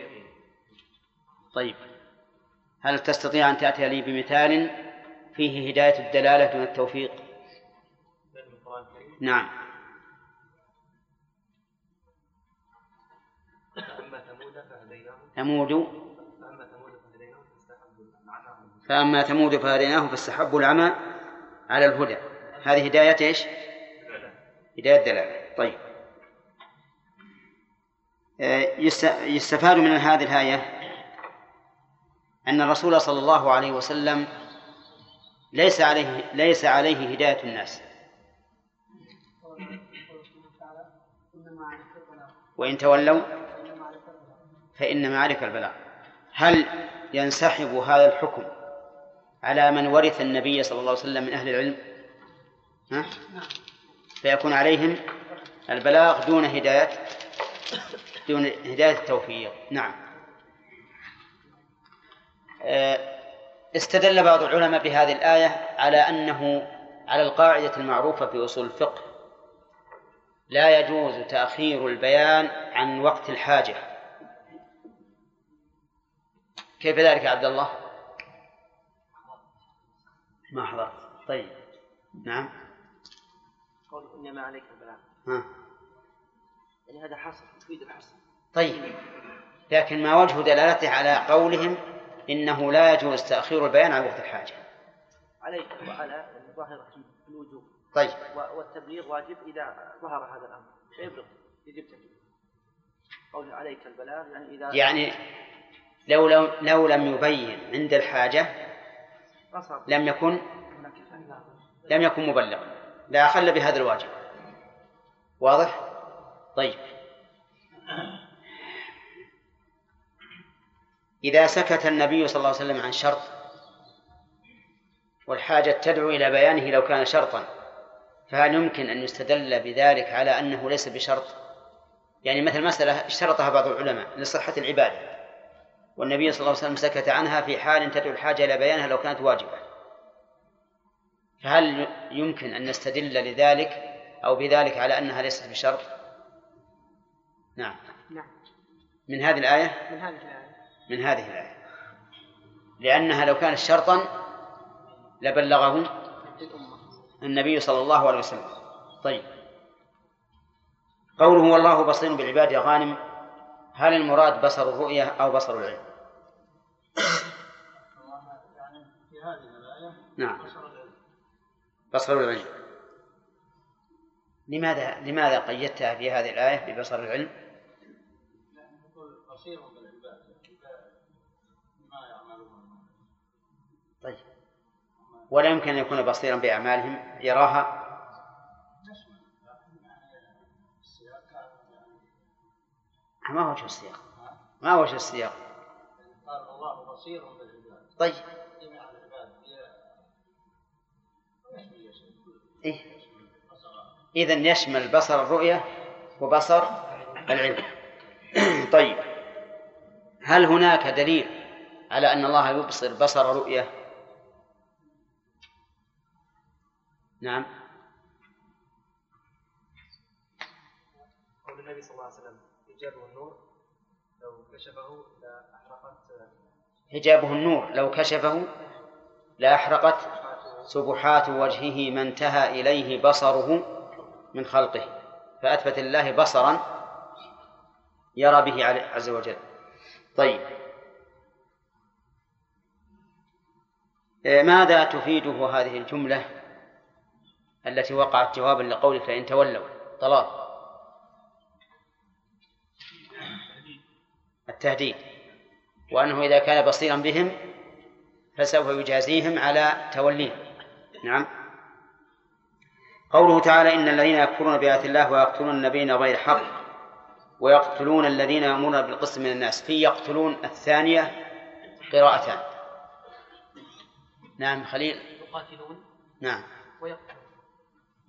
طيب هل تستطيع أن تأتي لي بمثال فيه هداية الدلالة دون التوفيق؟ نعم. ثمود فأما ثمود فهديناه فاستحبوا العمى على الهدى. هذه هداية إيش؟ هداية دلالة طيب. آه، يستفاد من هذه الآية أن الرسول صلى الله عليه وسلم ليس عليه ليس عليه هداية الناس. وإن تولوا فإنما عليك البلاغ. هل ينسحب هذا الحكم على من ورث النبي صلى الله عليه وسلم من أهل العلم ها؟ فيكون عليهم البلاغ دون هداية دون هداية التوفيق نعم آه، استدل بعض العلماء بهذه الآية على أنه على القاعدة المعروفة في أصول الفقه لا يجوز تأخير البيان عن وقت الحاجة كيف ذلك يا عبد الله؟ ما حضرت. طيب. نعم. قول إنما عليك البلاغ. ها. يعني هذا حصر تفيد الحصر. طيب. لكن ما وجه دلالته على قولهم إنه لا يجوز تأخير البيان عن وقت الحاجة؟ عليك وعلى الظاهر في الوجوب. طيب. والتبليغ واجب إذا ظهر هذا الأمر. فيبلغ يجب تبليغ. قول عليك البلاغ يعني إذا يعني لو لو, لو لم يبين عند الحاجة لم يكن لم يكن مبلغا. لا أخل بهذا الواجب. واضح؟ طيب. إذا سكت النبي صلى الله عليه وسلم عن شرط والحاجة تدعو إلى بيانه لو كان شرطا فهل يمكن أن يستدل بذلك على أنه ليس بشرط؟ يعني مثل مسألة اشترطها بعض العلماء لصحة العبادة. والنبي صلى الله عليه وسلم سكت عنها في حال تدعو الحاجة إلى بيانها لو كانت واجبة. فهل يمكن أن نستدل لذلك أو بذلك على أنها ليست بشرط؟ نعم. نعم. من هذه الآية؟ من هذه الآية. من هذه الآية. لأنها لو كانت شرطا لبلغه النبي صلى الله عليه وسلم. طيب. قوله والله بصير بالعباد يا غانم. هل المراد بصر الرؤية أو بصر العلم؟ نعم. بصر العلم. بصر العلم لماذا لماذا قيدتها في هذه الآية ببصر العلم؟ بصير بالعباد يعملون طيب. ولا يمكن أن يكون بصيرا بأعمالهم؟ يراها؟ ما وجه السياق ما وجه السياق قال الله بصير بالعباد. طيب. جميع العباد إيه؟ إذا يشمل بصر الرؤية وبصر العلم. طيب. هل هناك دليل على أن الله يبصر بصر رؤية؟ نعم. قول النبي صلى الله عليه وسلم حجابه النور لو كشفه لأحرقت حجابه النور لو كشفه لأحرقت سبحات وجهه ما انتهى إليه بصره من خلقه فأثبت لله بصرا يرى به عز وجل. طيب. ماذا تفيده هذه الجملة التي وقعت جوابا لقوله فإن تولوا؟ طلال التهديد وأنه إذا كان بصيرا بهم فسوف يجازيهم على توليهم نعم. قوله تعالى إن الذين يكفرون بآيات الله ويقتلون النبيين غير حق ويقتلون الذين يأمرون بالقسط من الناس في يقتلون الثانية قراءتان. نعم خليل. يقاتلون. نعم. ويقتلون.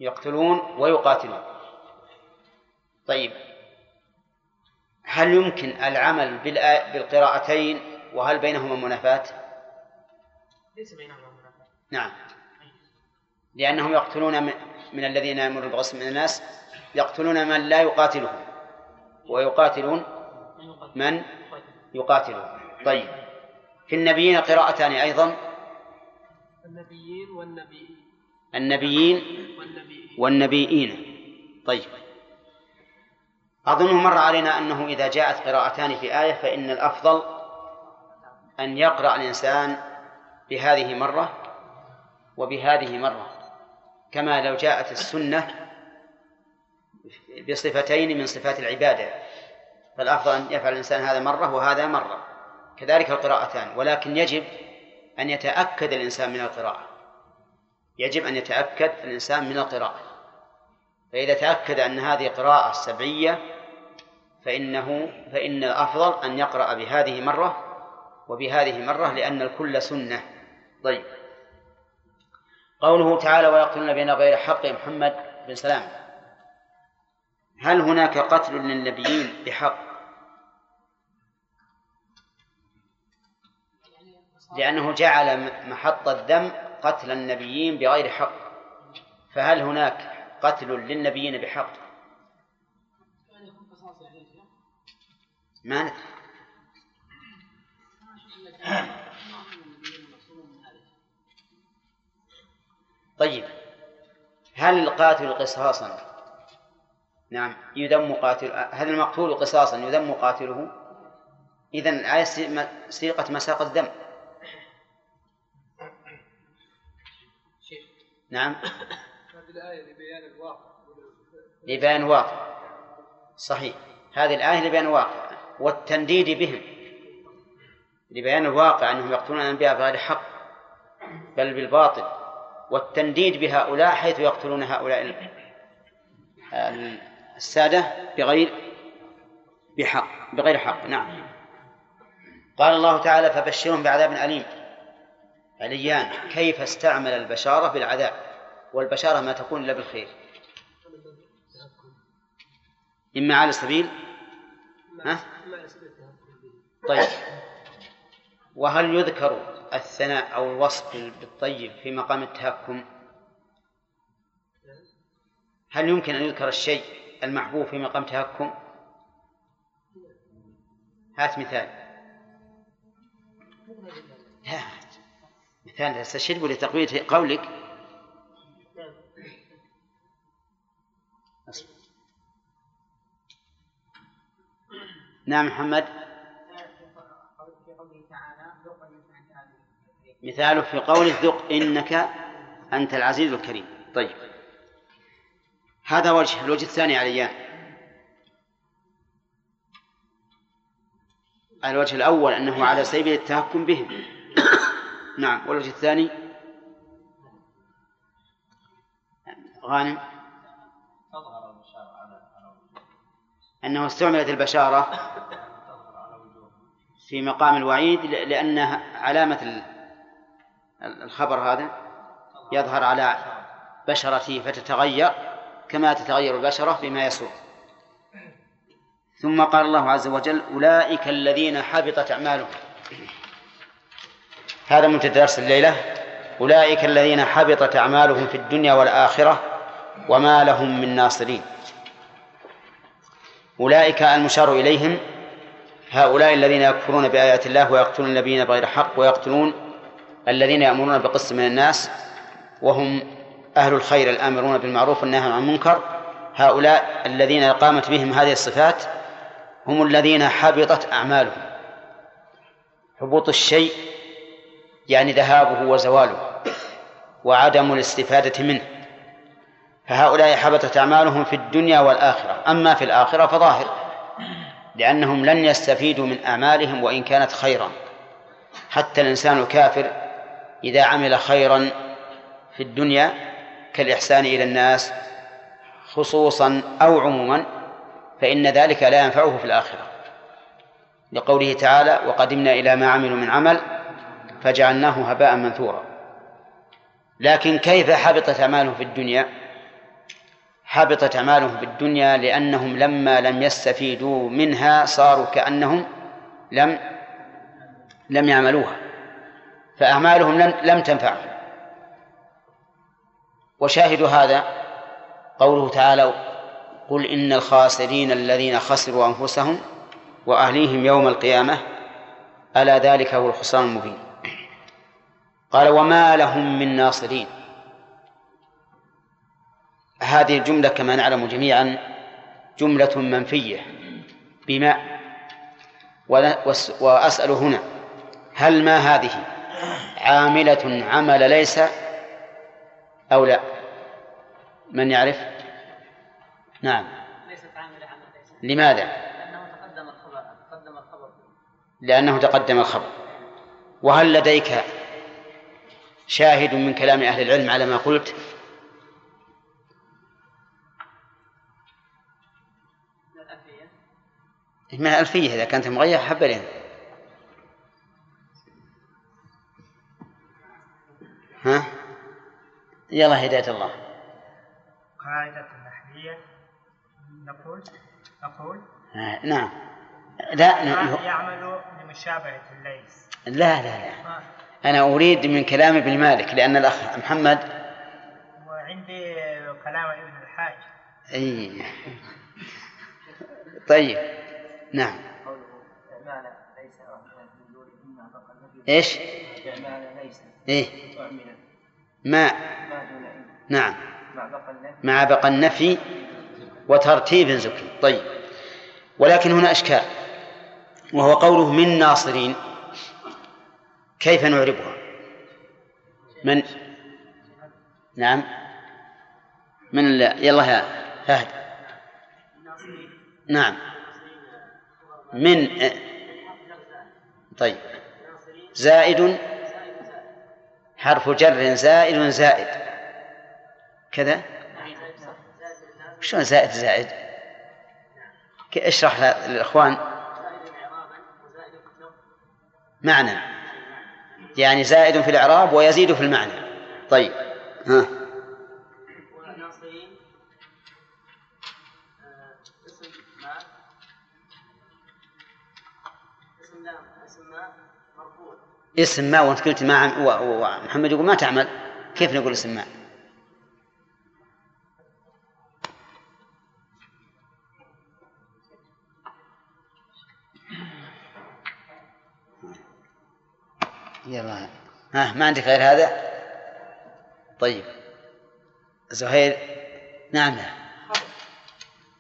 يقتلون ويقاتلون. طيب. هل يمكن العمل بالقراءتين وهل بينهما منافاة؟ ليس بينهما منافاة نعم. لأنهم يقتلون من الذين يأمرون بالقسط من الناس يقتلون من لا يقاتلهم. ويقاتلون من يقاتلهم. طيب. في النبيين قراءتان أيضا؟ النبيين والنبيين. النبيين والنبيين. طيب. أظن مر علينا أنه إذا جاءت قراءتان في آية فإن الأفضل أن يقرأ الإنسان بهذه مرة وبهذه مرة كما لو جاءت السنة بصفتين من صفات العبادة فالأفضل أن يفعل الإنسان هذا مرة وهذا مرة كذلك القراءتان ولكن يجب أن يتأكد الإنسان من القراءة يجب أن يتأكد الإنسان من القراءة. فإذا تأكد أن هذه قراءة سبعية فإنه فإن الأفضل أن يقرأ بهذه مرة وبهذه مرة لأن الكل سنة. طيب. قوله تعالى ويقتلون بين غير حق محمد بن سلام. هل هناك قتل للنبيين بحق؟ لأنه جعل محط الذم قتل النبيين بغير حق. فهل هناك قتل للنبيين بحق. ما ندري. طيب هل القاتل قصاصا؟ نعم يذم قاتل هل المقتول قصاصا يذم قاتله. إذا الآية سيقة مساق الذم. نعم. لبيان الواقع. لبيان الواقع صحيح. هذه الآية لبيان الواقع والتنديد بهم. لبيان الواقع أنهم يقتلون الأنبياء بغير حق بل بالباطل. والتنديد بهؤلاء حيث يقتلون هؤلاء السادة بغير بحق بغير حق. نعم. قال الله تعالى فبشرهم بعذاب أليم. عليان. كيف استعمل البشارة بالعذاب؟ والبشارة ما تكون إلا بالخير. إما على سبيل ها؟ طيب. وهل يذكر الثناء أو الوصف بالطيب في مقام التهكم؟ هل يمكن أن يذكر الشيء المحبوب في مقام تهكم؟ هات مثال. لا مثال. تستشهد لتقوية قولك. نعم محمد. مثاله في قوله ذق إنك أنت العزيز الكريم. طيب. هذا وجه الوجه الثاني عليان الوجه الأول أنه على سبيل التهكم بهم. نعم. والوجه الثاني؟ غانم. أنه استعملت البشارة في مقام الوعيد لأنها علامة الخبر هذا يظهر على بشرته فتتغير كما تتغير البشرة بما يسوء. ثم قال الله عز وجل أولئك الذين حبطت أعمالهم. هذا من درس الليلة. أولئك الذين حبطت أعمالهم في الدنيا والآخرة وما لهم من ناصرين. أولئك المشار إليهم هؤلاء الذين يكفرون بآيات الله ويقتلون النبيين بغير حق ويقتلون الذين يأمرون بقسط من الناس وهم أهل الخير الآمرون بالمعروف والنهي عن المنكر. هؤلاء الذين قامت بهم هذه الصفات هم الذين حبطت أعمالهم. حبوط الشيء يعني ذهابه وزواله وعدم الاستفادة منه. فهؤلاء حبطت أعمالهم في الدنيا والآخرة. أما في الآخرة فظاهر لأنهم لن يستفيدوا من أعمالهم وإن كانت خيرا. حتى الإنسان الكافر إذا عمل خيرا في الدنيا كالإحسان إلى الناس خصوصا أو عموما فإن ذلك لا ينفعه في الآخرة. لقوله تعالى وقدمنا إلى ما عملوا من عمل فجعلناه هباء منثورا. لكن كيف حبطت أعمالهم في الدنيا؟ حبطت أعمالهم في الدنيا لأنهم لما لم يستفيدوا منها صاروا كأنهم لم لم يعملوها. فأعمالهم لم لم تنفعهم وشاهد هذا قوله تعالى قل إن الخاسرين الذين خسروا أنفسهم وأهليهم يوم القيامة ألا ذلك هو الخسران المبين. قال وما لهم من ناصرين. هذه الجملة كما نعلم جميعا جملة منفية بما وأسأل هنا هل ما هذه عاملة عمل ليس أو لا؟ من يعرف؟ نعم. ليست عاملة عمل ليس. لماذا؟ لأنه تقدم الخبر تقدم الخبر. لأنه تقدم الخبر. وهل لديك شاهد من كلام أهل العلم على ما قلت؟ من الألفية إذا كانت مغيرة حبلين ها؟ يلا هداية الله. قاعدة نحوية نقول نقول. آه، نعم. لا يعمل لمشابهة الليث. لا لا لا. أنا أريد من كلام ابن مالك لأن الأخ محمد وعندي كلام ابن الحاج. أي. طيب. نعم. إعمال ليس أعمل. ما؟ نعم. مع بقى النفي. وترتيب زكي. طيب. ولكن هنا أشكال. وهو قوله من ناصرين. كيف نعربها؟ من؟ نعم. من. يلا يا فهد نعم. من طيب. زائد حرف جر زائد زائد. كذا؟ شلون زائد زائد؟ اشرح للإخوان. معنى. يعني زائد في الإعراب ويزيد في المعنى. طيب. ها. اسم ما وانت قلت ما عم... و... و... ومحمد يقول ما تعمل. كيف نقول اسم ما؟ يلا. ها ما عندك غير هذا؟ طيب. زهير؟ نعم. لا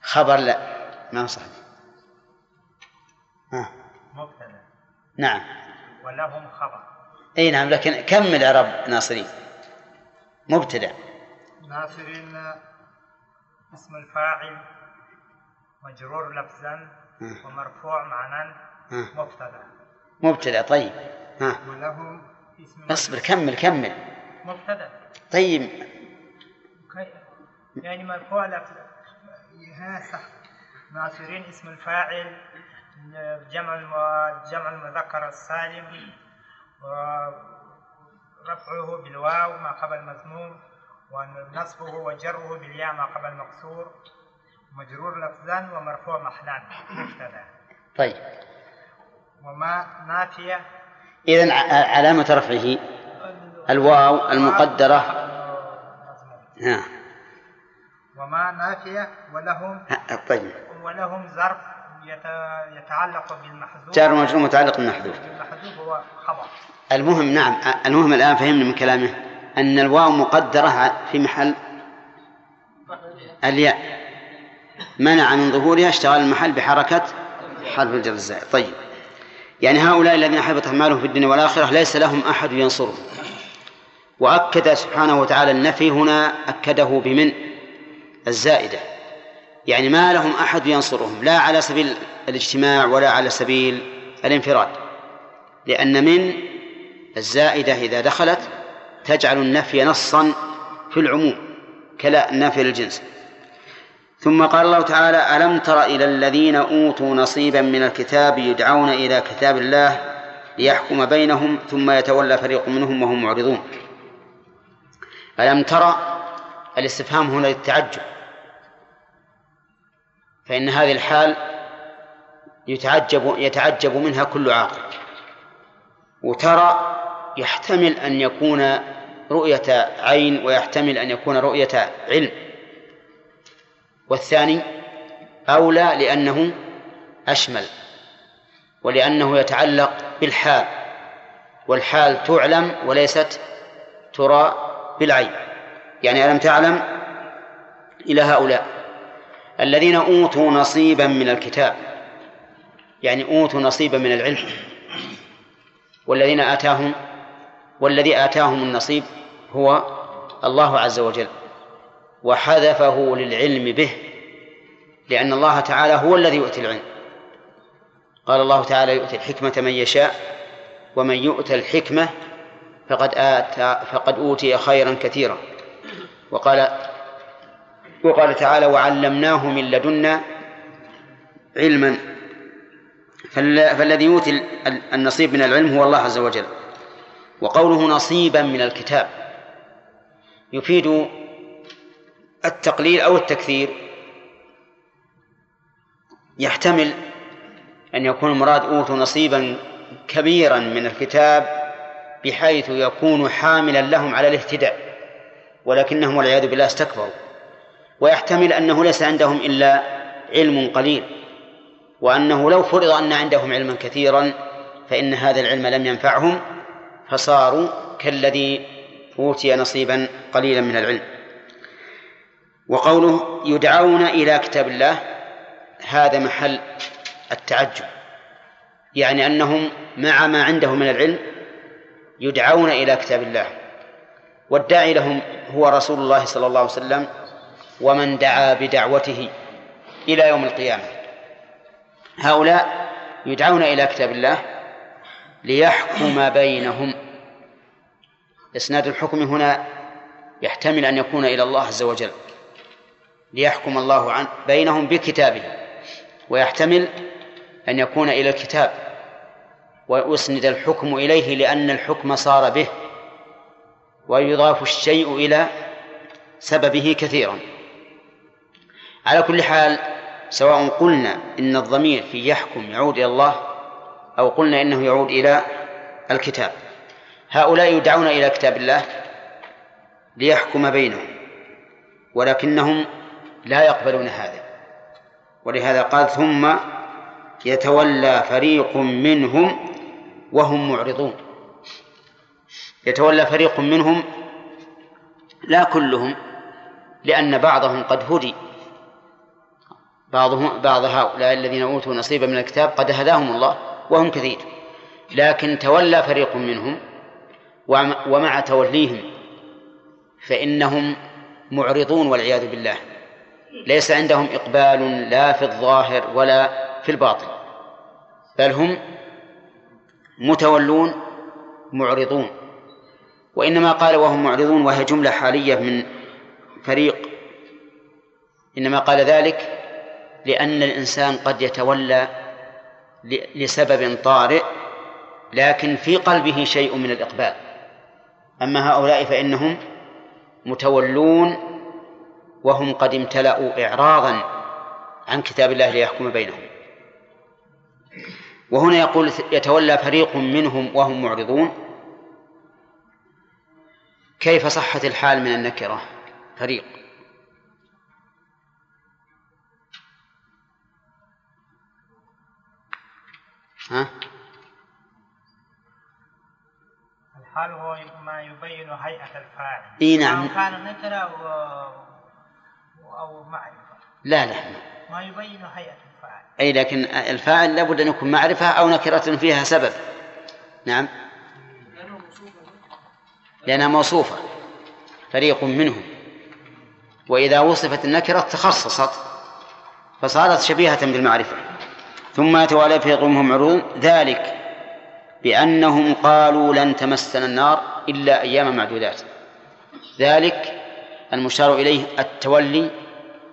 خبر لا. ما هو صحيح ها مبتدا نعم. ولهم خبر. أي نعم لكن كمل عرب ناصرين؟ مبتدأ. ناصرين اسم الفاعل مجرور لفظا. ومرفوع معنى مم. مبتدأ. مبتدأ طيب. ها. ولهم اسم اصبر كمل كمل. مبتدأ. طيب. يعني مرفوع لفظ. ها صح. ناصرين اسم الفاعل جمع جمع المذكر السالم ورفعه بالواو ما قبل مذموم ونصبه وجره بالياء ما قبل مكسور مجرور لفظا ومرفوع محلا. مبتدأ. طيب. وما نافية إذن ع- علامة رفعه. الواو المقدرة. ها. وما نافية ولهم طيب. ولهم ظرف. يتعلق بالمحذوف. جار ومجرور متعلق بالمحذوف؟ المحذوف هو خبر. المهم نعم. المهم الآن فهمنا من كلامه أن الواو مقدرة في محل الياء. منع من ظهورها اشتغال المحل بحركة حرف الجر الزائد. طيب. يعني هؤلاء الذين حبط أعمالهم في الدنيا والآخرة ليس لهم أحد ينصرهم. وأكد سبحانه وتعالى النفي هنا أكده بمن؟ الزائدة. يعني ما لهم أحد ينصرهم لا على سبيل الاجتماع ولا على سبيل الانفراد. لأن من الزائدة إذا دخلت تجعل النفي نصا في العموم كلا النافي للجنس. ثم قال الله تعالى ألم تر إلى الذين أوتوا نصيبا من الكتاب يدعون إلى كتاب الله ليحكم بينهم ثم يتولى فريق منهم وهم معرضون؟ ألم ترى الاستفهام هنا للتعجب. فإن هذه الحال يتعجب يتعجب منها كل عاقل. وترى يحتمل أن يكون رؤية عين ويحتمل أن يكون رؤية علم. والثاني أولى لأنه أشمل ولأنه يتعلق بالحال. والحال تعلم وليست ترى بالعين. يعني ألم تعلم إلى هؤلاء؟ الذين أوتوا نصيبا من الكتاب. يعني أوتوا نصيبا من العلم. والذين آتاهم والذي آتاهم النصيب هو الله عز وجل وحذفه للعلم به لأن الله تعالى هو الذي يؤتي العلم. قال الله تعالى يؤتي الحكمة من يشاء ومن يؤتى الحكمة فقد آتى فقد أوتي خيرا كثيرا. وقال وقال تعالى وعلمناه من لدنا علما. فالذي يؤتي النصيب من العلم هو الله عز وجل. وقوله نصيبا من الكتاب. يفيد التقليل أو التكثير. يحتمل أن يكون المراد أوتوا نصيبا كبيرا من الكتاب بحيث يكون حاملا لهم على الاهتداء. ولكنهم والعياذ بالله استكبروا. ويحتمل أنه ليس عندهم إلا علم قليل وأنه لو فرض أن عندهم علما كثيرا فإن هذا العلم لم ينفعهم فصاروا كالذي أوتي نصيبا قليلا من العلم. وقوله يدعون إلى كتاب الله هذا محل التعجب يعني أنهم مع ما عندهم من العلم يدعون إلى كتاب الله والداعي لهم هو رسول الله صلى الله عليه وسلم ومن دعا بدعوته إلى يوم القيامة. هؤلاء يدعون إلى كتاب الله ليحكم بينهم. إسناد الحكم هنا يحتمل أن يكون إلى الله عز وجل. ليحكم الله عن بينهم بكتابه. ويحتمل أن يكون إلى الكتاب. ويسند الحكم إليه لأن الحكم صار به. ويضاف الشيء إلى سببه كثيرا. على كل حال سواء قلنا إن الضمير في يحكم يعود إلى الله أو قلنا إنه يعود إلى الكتاب. هؤلاء يدعون إلى كتاب الله ليحكم بينهم ولكنهم لا يقبلون هذا. ولهذا قال ثم يتولى فريق منهم وهم معرضون. يتولى فريق منهم لا كلهم لأن بعضهم قد هدي. بعضهم بعض هؤلاء الذين أوتوا نصيبا من الكتاب قد هداهم الله وهم كثير. لكن تولى فريق منهم ومع توليهم فإنهم معرضون والعياذ بالله. ليس عندهم إقبال لا في الظاهر ولا في الباطن. بل هم متولون معرضون. وإنما قال وهم معرضون وهي جملة حالية من فريق. إنما قال ذلك لأن الإنسان قد يتولى لسبب طارئ لكن في قلبه شيء من الإقبال. أما هؤلاء فإنهم متولون وهم قد امتلأوا إعراضا عن كتاب الله ليحكم بينهم. وهنا يقول يتولى فريق منهم وهم معرضون. كيف صحت الحال من النكرة؟ فريق. ها؟ الحال هو ما يبين هيئة الفاعل. إي نعم. كان نكرة أو أو معرفة. لا لا. ما يبين هيئة الفاعل. أي لكن الفاعل لابد أن يكون معرفة أو نكرة فيها سبب. نعم. لأنها موصوفة. فريق منهم. وإذا وصفت النكرة تخصصت. فصارت شبيهة بالمعرفة. ثم يتوالى في قومهم عروض ذلك بأنهم قالوا لن تمسنا النار إلا أياما معدودات. ذلك المشار إليه التولي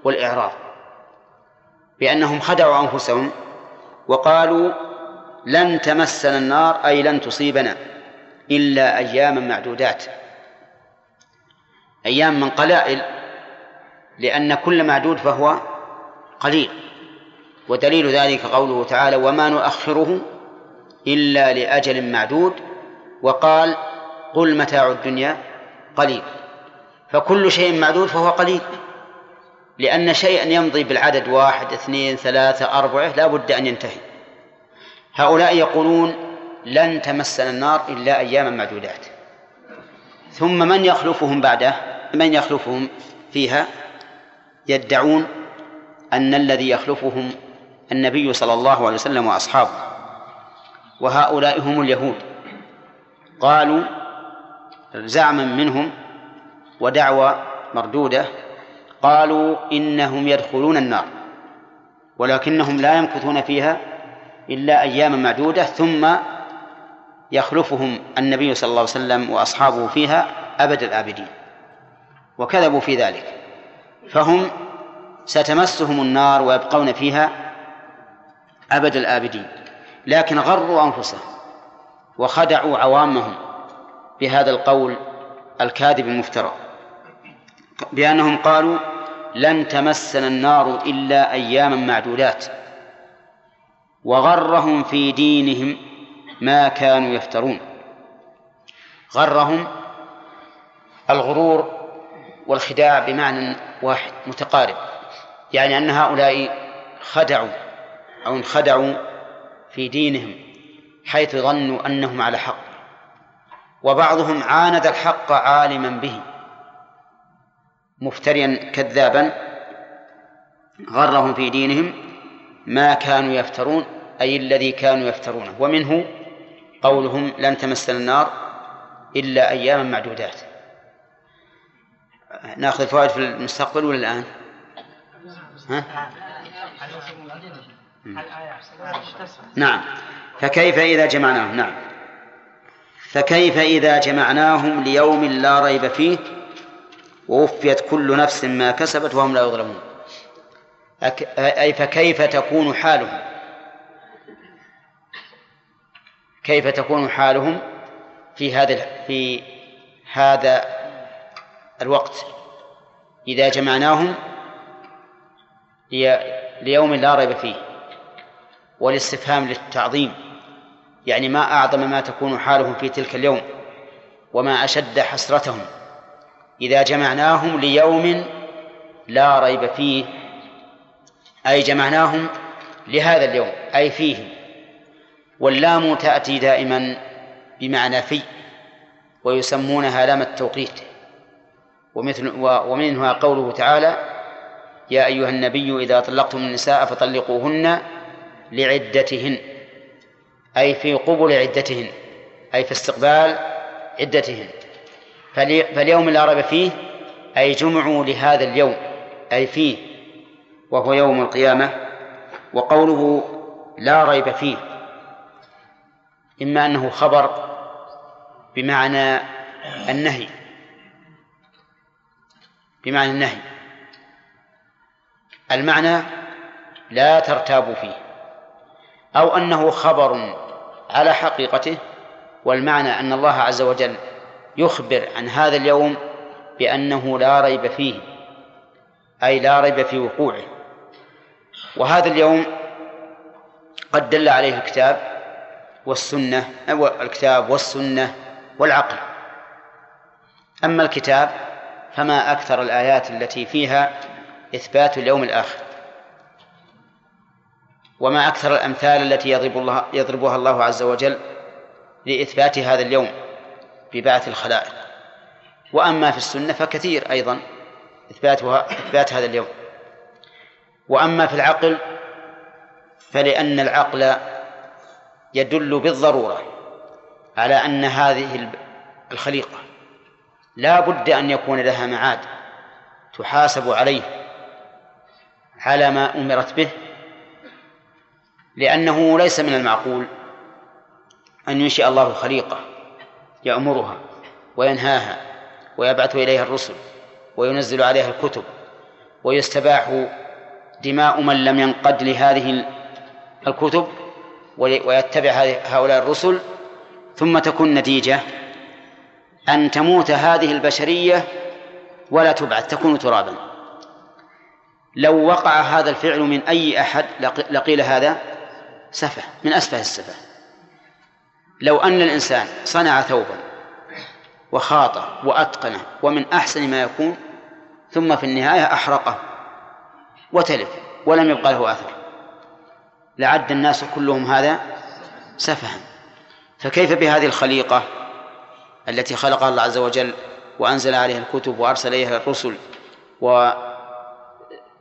والإعراض. بأنهم خدعوا أنفسهم وقالوا لن تمسنا النار أي لن تصيبنا إلا أياما معدودات. أيام من قلائل لأن كل معدود فهو قليل. ودليل ذلك قوله تعالى وما نؤخره إلا لأجل معدود وقال قل متاع الدنيا قليل فكل شيء معدود فهو قليل لأن شيئا يمضي بالعدد واحد اثنين ثلاثة أربعة لا بد أن ينتهي. هؤلاء يقولون لن تمسنا النار إلا أياما معدودات. ثم من يخلفهم بعده؟ من يخلفهم فيها؟ يدعون أن الذي يخلفهم النبي صلى الله عليه وسلم وأصحابه. وهؤلاء هم اليهود. قالوا زعما منهم ودعوى مردودة قالوا إنهم يدخلون النار ولكنهم لا يمكثون فيها إلا أياما معدودة ثم يخلفهم النبي صلى الله عليه وسلم وأصحابه فيها أبد الآبدين. وكذبوا في ذلك. فهم ستمسهم النار ويبقون فيها أبد الآبدين لكن غروا أنفسهم وخدعوا عوامهم بهذا القول الكاذب المفترى بأنهم قالوا لن تمسنا النار إلا أياما معدودات وغرهم في دينهم ما كانوا يفترون غرهم الغرور والخداع بمعنى واحد متقارب يعني أن هؤلاء خدعوا أو انخدعوا في دينهم حيث ظنوا أنهم على حق وبعضهم عاند الحق عالما به مفتريا كذابا غرهم في دينهم ما كانوا يفترون أي الذي كانوا يفترونه ومنه قولهم لن تمسنا النار إلا أياما معدودات ناخذ الفوائد في المستقبل ولا الآن؟ ها؟ نعم. فكيف إذا جمعناهم؟ نعم. فكيف إذا جمعناهم ليوم لا ريب فيه ووفيت كل نفس ما كسبت وهم لا يظلمون؟ أي فكيف تكون حالهم؟ كيف تكون حالهم في هذا في هذا الوقت؟ إذا جمعناهم ليوم لا ريب فيه. والاستفهام للتعظيم يعني ما أعظم ما تكون حالهم في تلك اليوم وما أشد حسرتهم إذا جمعناهم ليوم لا ريب فيه أي جمعناهم لهذا اليوم أي فيه واللام تأتي دائما بمعنى في ويسمونها لام التوقيت ومثل ومنها قوله تعالى يا أيها النبي إذا طلقتم النساء فطلقوهن لعدتهن أي في قبل عدتهن أي في استقبال عدتهن. فاليوم لا ريب فيه أي جمعوا لهذا اليوم أي فيه وهو يوم القيامة وقوله لا ريب فيه. إما أنه خبر بمعنى النهي بمعنى النهي. المعنى لا ترتابوا فيه. أو أنه خبر على حقيقته والمعنى أن الله عز وجل يخبر عن هذا اليوم بأنه لا ريب فيه أي لا ريب في وقوعه. وهذا اليوم قد دل عليه الكتاب والسنة الكتاب والسنة والعقل. أما الكتاب فما أكثر الآيات التي فيها إثبات اليوم الآخر. وما أكثر الأمثال التي يضرب الله يضربها الله عز وجل لإثبات هذا اليوم ببعث الخلائق. وأما في السنة فكثير أيضا إثباتها إثبات هذا اليوم. وأما في العقل فلأن العقل يدل بالضرورة على أن هذه الخليقة لا بد أن يكون لها معاد تحاسب عليه على ما أمرت به لأنه ليس من المعقول أن ينشئ الله خليقة يأمرها وينهاها ويبعث إليها الرسل وينزل عليها الكتب ويستباح دماء من لم ينقد لهذه الكتب ويتبع هؤلاء الرسل ثم تكون النتيجة أن تموت هذه البشرية ولا تبعث تكون ترابا. لو وقع هذا الفعل من أي أحد لقيل هذا؟ سفه من أسفه السفه. لو أن الإنسان صنع ثوبا وخاطه وأتقنه ومن أحسن ما يكون ثم في النهاية أحرقه وتلف ولم يبقى له أثر. لعد الناس كلهم هذا سفها. فكيف بهذه الخليقة التي خلقها الله عز وجل وأنزل عليها الكتب وأرسل إليها الرسل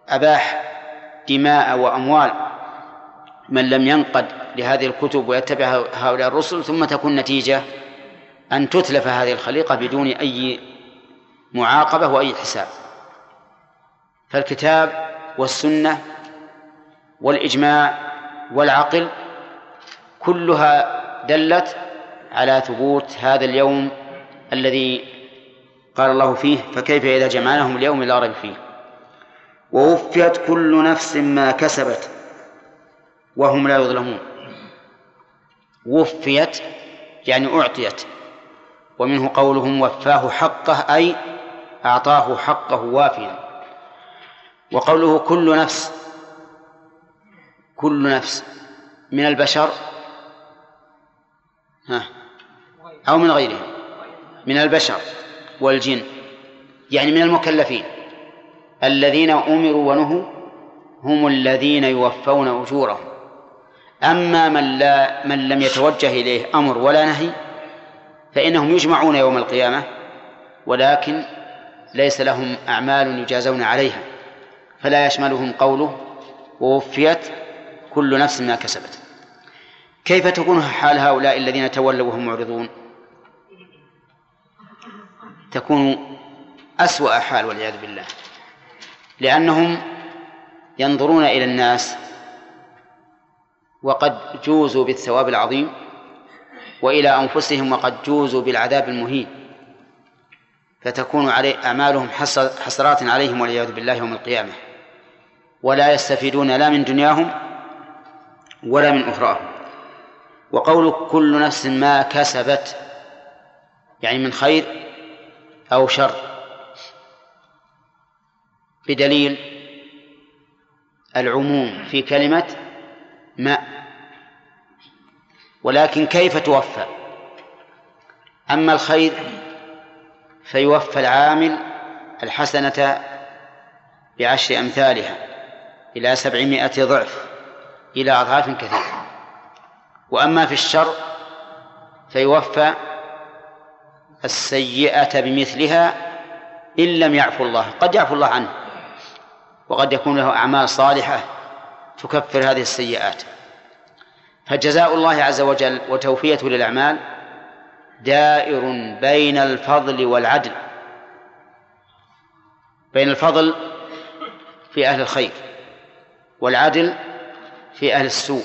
وأباح دماء وأموال؟ من لم ينقد لهذه الكتب ويتبع هؤلاء الرسل ثم تكون نتيجة أن تتلف هذه الخليقة بدون أي معاقبة وأي حساب. فالكتاب والسنة والإجماع والعقل كلها دلت على ثبوت هذا اليوم الذي قال الله فيه فكيف إذا جمعناهم اليوم لا ريب فيه؟ ووفيت كل نفس ما كسبت. وهم لا يظلمون. وفيت يعني أعطيت. ومنه قولهم وفاه حقه أي أعطاه حقه وافيا. وقوله كل نفس كل نفس من البشر ها أو من غيرهم من البشر والجن يعني من المكلفين. الذين أمروا ونهوا هم الذين يوفون أجورهم. أما من لا من لم يتوجه إليه أمر ولا نهي فإنهم يجمعون يوم القيامة ولكن ليس لهم أعمال يجازون عليها فلا يشملهم قوله ووفيت كل نفس ما كسبت. كيف تكون حال هؤلاء الذين تولوا وهم معرضون؟ تكون أسوأ حال والعياذ بالله لأنهم ينظرون إلى الناس وقد جوزوا بالثواب العظيم وإلى أنفسهم وقد جوزوا بالعذاب المهين فتكون علي أعمالهم حسرات عليهم والعياذ بالله يوم القيامة. ولا يستفيدون لا من دنياهم ولا من أخراهم. وقول كل نفس ما كسبت يعني من خير أو شر بدليل العموم في كلمة ما ولكن كيف توفى؟ أما الخير فيوفى العامل الحسنة بعشر أمثالها إلى سبعمائة ضعف إلى أضعاف كثيرة. وأما في الشر فيوفى السيئة بمثلها إن لم يعفو الله قد يعفو الله عنه وقد يكون له أعمال صالحة تكفر هذه السيئات. فجزاء الله عز وجل وتوفيته للأعمال دائر بين الفضل والعدل. بين الفضل في أهل الخير والعدل في أهل السوء.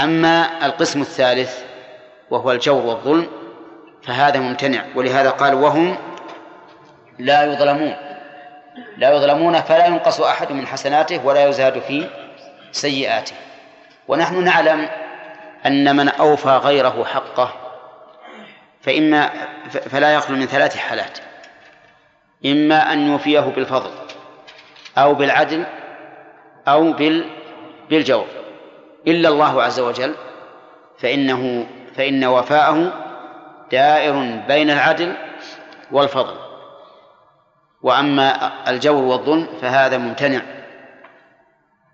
أما القسم الثالث وهو الجور والظلم فهذا ممتنع ولهذا قال وهم لا يظلمون. لا يظلمون فلا ينقص أحد من حسناته ولا يزاد في سيئاته. ونحن نعلم أن من أوفى غيره حقه فإما فلا يخلو من ثلاث حالات. إما أن يوفيه بالفضل أو بالعدل أو بال بالجور. إلا الله عز وجل فإنه فإن وفاءه دائر بين العدل والفضل. وأما الجور والظلم فهذا ممتنع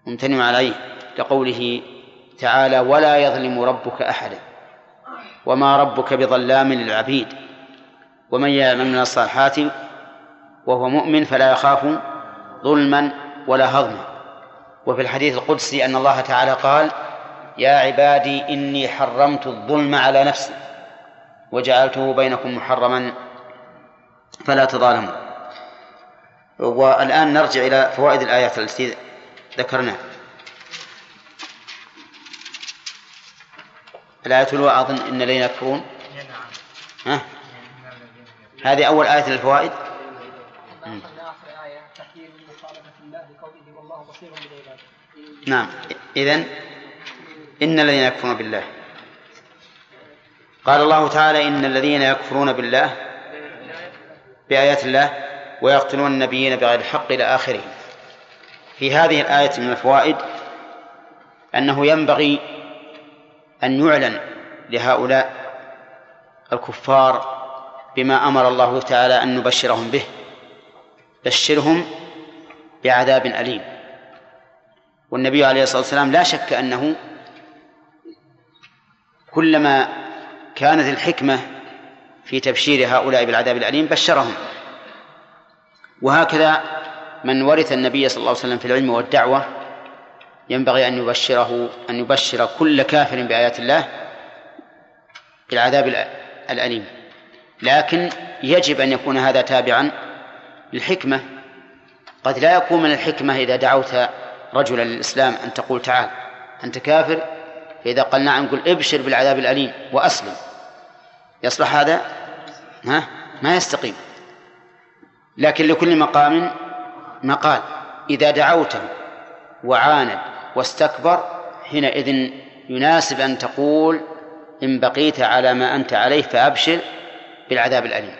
ممتنع عليه لقوله تعالى ولا يظلم ربك أحدا وما ربك بظلام للعبيد ومن يعمل من الصالحات وهو مؤمن فلا يخاف ظلما ولا هضما. وفي الحديث القدسي أن الله تعالى قال يا عبادي إني حرمت الظلم على نفسي وجعلته بينكم محرما فلا تظالموا والآن نرجع إلى فوائد الآيات التي ذكرناها. الآية الأولى أظن إن الذين يكفرون. ها؟ هذه أول آية للفوائد. نعم. إذن إن الذين يكفرون بالله. قال الله تعالى إن الذين يكفرون بالله بآيات الله. ويقتلون النبيين بغير الحق إلى آخره. في هذه الآية من الفوائد أنه ينبغي أن يعلن لهؤلاء الكفار بما أمر الله تعالى أن نبشرهم به. بشرهم بعذاب أليم. والنبي عليه الصلاة والسلام لا شك أنه كلما كانت الحكمة في تبشير هؤلاء بالعذاب الأليم بشرهم. وهكذا من ورث النبي صلى الله عليه وسلم في العلم والدعوة ينبغي أن يبشره أن يبشر كل كافر بآيات الله بالعذاب الأليم. لكن يجب أن يكون هذا تابعا للحكمة. قد لا يكون من الحكمة إذا دعوت رجلا للإسلام أن تقول تعال أنت كافر؟ فإذا قال نعم قل ابشر بالعذاب الأليم وأسلم. يصلح هذا؟ ها؟ ما يستقيم. لكن لكل مقام مقال. إذا دعوته وعاند واستكبر حينئذ يناسب أن تقول إن بقيت على ما أنت عليه فأبشر بالعذاب الأليم.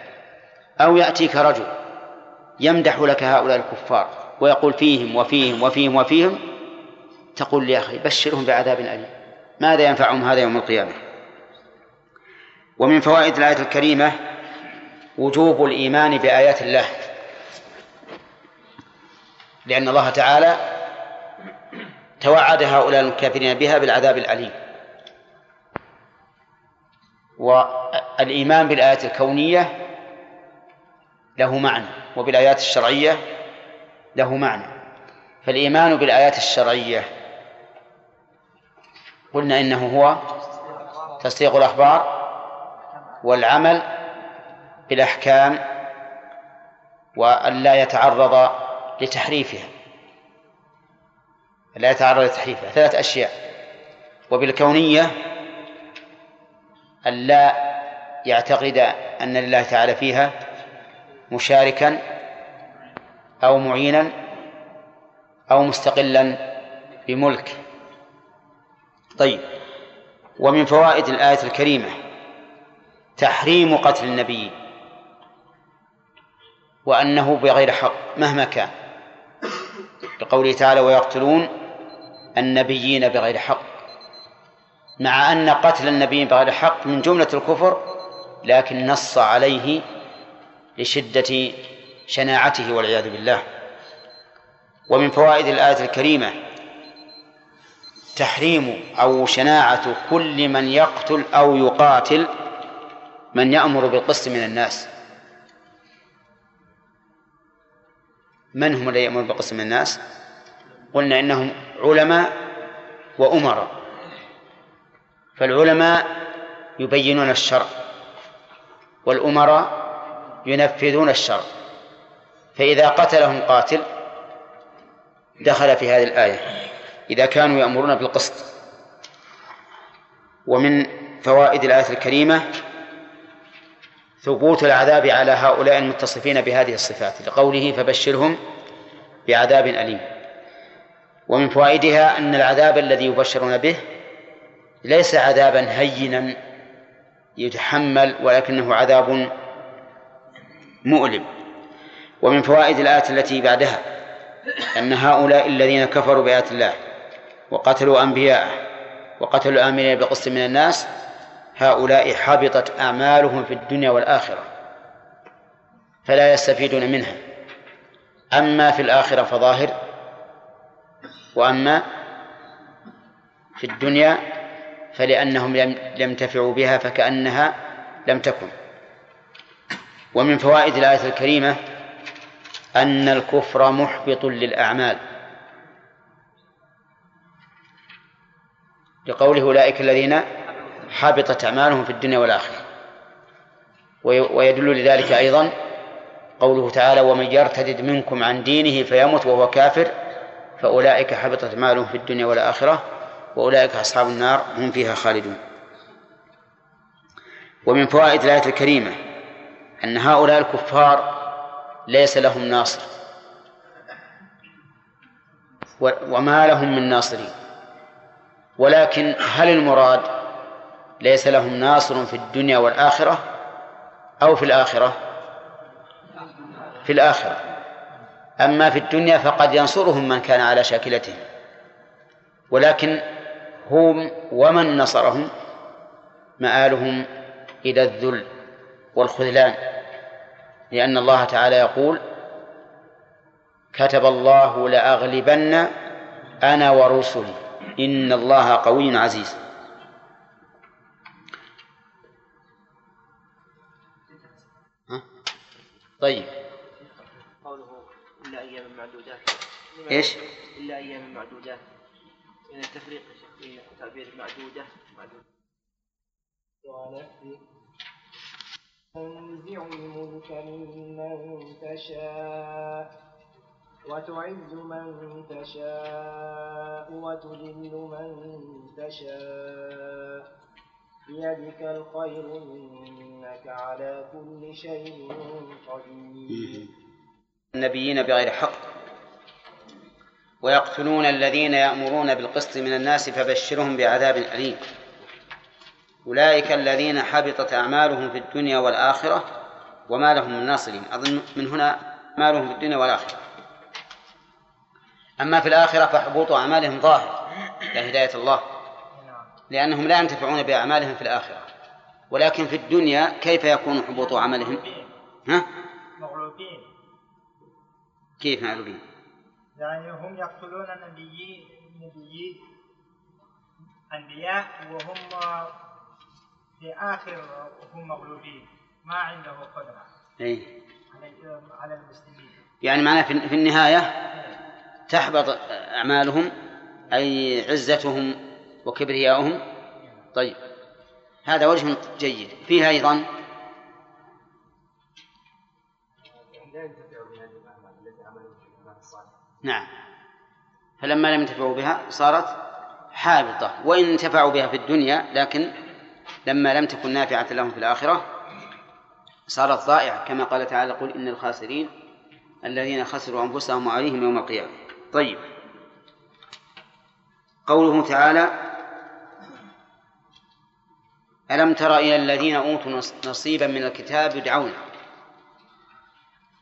أو يأتيك رجل يمدح لك هؤلاء الكفار ويقول فيهم وفيهم وفيهم وفيهم تقول يا أخي بشرهم بعذاب أليم. ماذا ينفعهم هذا يوم القيامة؟ ومن فوائد الآية الكريمة وجوب الإيمان بآيات الله. لأن الله تعالى توعد هؤلاء الكافرين بها بالعذاب الأليم. والإيمان بالآيات الكونية له معنى وبالآيات الشرعية له معنى. فالإيمان بالآيات الشرعية قلنا إنه هو تصديق الأخبار والعمل بالأحكام وأن لا يتعرض لتحريفها. لا يتعرض لتحريفها. ثلاث أشياء. وبالكونية أن لا يعتقد أن لله تعالى فيها مشاركا أو معينا أو مستقلا بملك. طيب. ومن فوائد الآية الكريمة تحريم قتل النبي وأنه بغير حق مهما كان. لقوله تعالى ويقتلون النبيين بغير حق. مع أن قتل النبي بغير حق من جملة الكفر لكن نص عليه لشدة شناعته والعياذ بالله. ومن فوائد الآية الكريمة تحريم أو شناعة كل من يقتل أو يقاتل من يأمر بالقسط من الناس. من هم الذين يأمرون بالقسط من الناس؟ قلنا إنهم علماء وأمراء. فالعلماء يبينون الشرع والأمراء ينفذون الشرع. فإذا قتلهم قاتل دخل في هذه الآية إذا كانوا يأمرون بالقسط ومن فوائد الآية الكريمة ثبوت العذاب على هؤلاء المتصفين بهذه الصفات لقوله فبشرهم بعذاب أليم. ومن فوائدها أن العذاب الذي يبشرون به ليس عذابا هينا يتحمل ولكنه عذاب مؤلم. ومن فوائد الآية التي بعدها أن هؤلاء الذين كفروا بآيات الله وقتلوا أنبياءه وقتلوا الآمنين بقسط من الناس هؤلاء حبطت أعمالهم في الدنيا والآخرة فلا يستفيدون منها. أما في الآخرة فظاهر وأما في الدنيا فلأنهم لم ينتفعوا بها فكأنها لم تكن. ومن فوائد الآية الكريمة أن الكفر محبط للأعمال. لقوله أولئك الذين حبطت أعمالهم في الدنيا والآخرة. وي- ويدل لذلك أيضا قوله تعالى ومن يرتد منكم عن دينه فيمت وهو كافر فأولئك حبطت أعمالهم في الدنيا والآخرة وأولئك أصحاب النار هم فيها خالدون. ومن فوائد الآية الكريمة أن هؤلاء الكفار ليس لهم ناصر. وما لهم من ناصرين. ولكن هل المراد ليس لهم ناصر في الدنيا والآخرة أو في الآخرة؟ في الآخرة. أما في الدنيا فقد ينصرهم من كان على شاكلتهم. ولكن هم ومن نصرهم؟ مآلهم إلى الذل والخذلان. لأن الله تعالى يقول كتب الله لأغلبن أنا ورسلي. إن الله قوي عزيز. طيب. قوله إلا أيام معدودات. إيش؟ إلا أيام معدودات؟ يعني التفريق بين تعبير معدودة معدودة. تنزع الملك ممن تشاء وتعز من تشاء وتذل من تشاء. بيدك الخير إنك على كل شيء قدير. النبيين بغير حق ويقتلون الذين يأمرون بالقسط من الناس فبشرهم بعذاب أليم. أولئك الذين حبطت أعمالهم في الدنيا والآخرة وما لهم من ناصرين. أظن من هنا أعمالهم في الدنيا والآخرة. أما في الآخرة فحبوط أعمالهم ظاهر لا هداية الله. لأنهم لا ينتفعون بأعمالهم في الآخرة. ولكن في الدنيا كيف يكون حبوط عملهم؟ ها؟ مغلوبين. كيف معلومين يعني هم يقتلون نبيين نبيين أنبياء وهم في آخر هم مغلوبين. ما عنده قدرة أي. على المسلمين. يعني معناه في في النهاية تحبط أعمالهم أي عزتهم وكبرياؤهم. طيب هذا وجه جيد. فيها أيضا نعم فلما لم ينتفعوا بها صارت حابطة وإن انتفعوا بها في الدنيا لكن لما لم تكن نافعة لهم في الآخرة صارت ضائعة. كما قال تعالى قل إن الخاسرين الذين خسروا أنفسهم وعليهم يوم القيامة. طيب قوله تعالى ألم تر إلى الذين أوتوا نص- نصيبا من الكتاب يدعون؟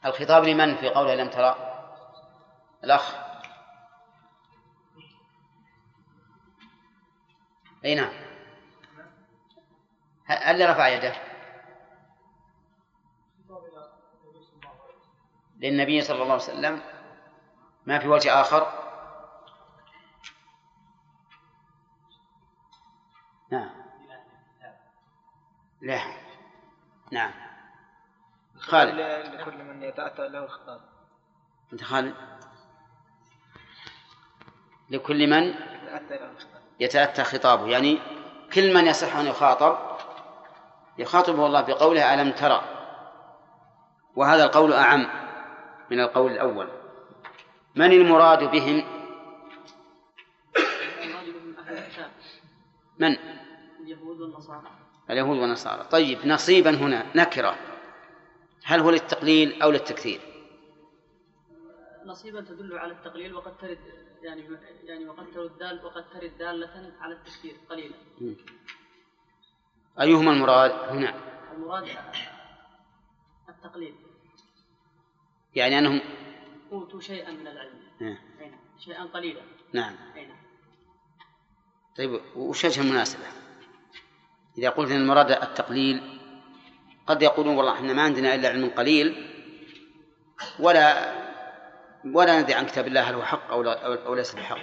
الخطاب لمن في قوله ألم ترى الأخ. أي نعم. هل رفع يده؟ للنبي صلى الله عليه وسلم. ما في وجه آخر؟ لا نعم. خالد. لكل من يتأتى له الخطاب أنت خالد؟ لكل من يتأتى له الخطاب يتأتى خطابه. يعني كل من يصح أن يخاطب يخاطبه الله بقوله ألم ترى وهذا القول أعم من القول الأول. من المراد بهم؟ من؟ اليهود والنصارى. اليهود والنصارى. طيب نصيبا هنا نكرة. هل هو للتقليل أو للتكثير؟ نصيبا تدل على التقليل وقد ترد يعني يعني وقد ترد دال وقد ترد دالة على التكثير قليلا. أيهما المراد هنا؟ المراد التقليل. يعني أنهم أوتوا شيئا من العلم. أي نعم. شيئا قليلا. نعم. نعم. طيب وش وجه المناسبة؟ إذا قلت أن المراد التقليل قد يقولون والله إحنا ما عندنا إلا علم قليل ولا ولا ندري عن كتاب الله هل هو حق أو, لا أو, ليس بحق.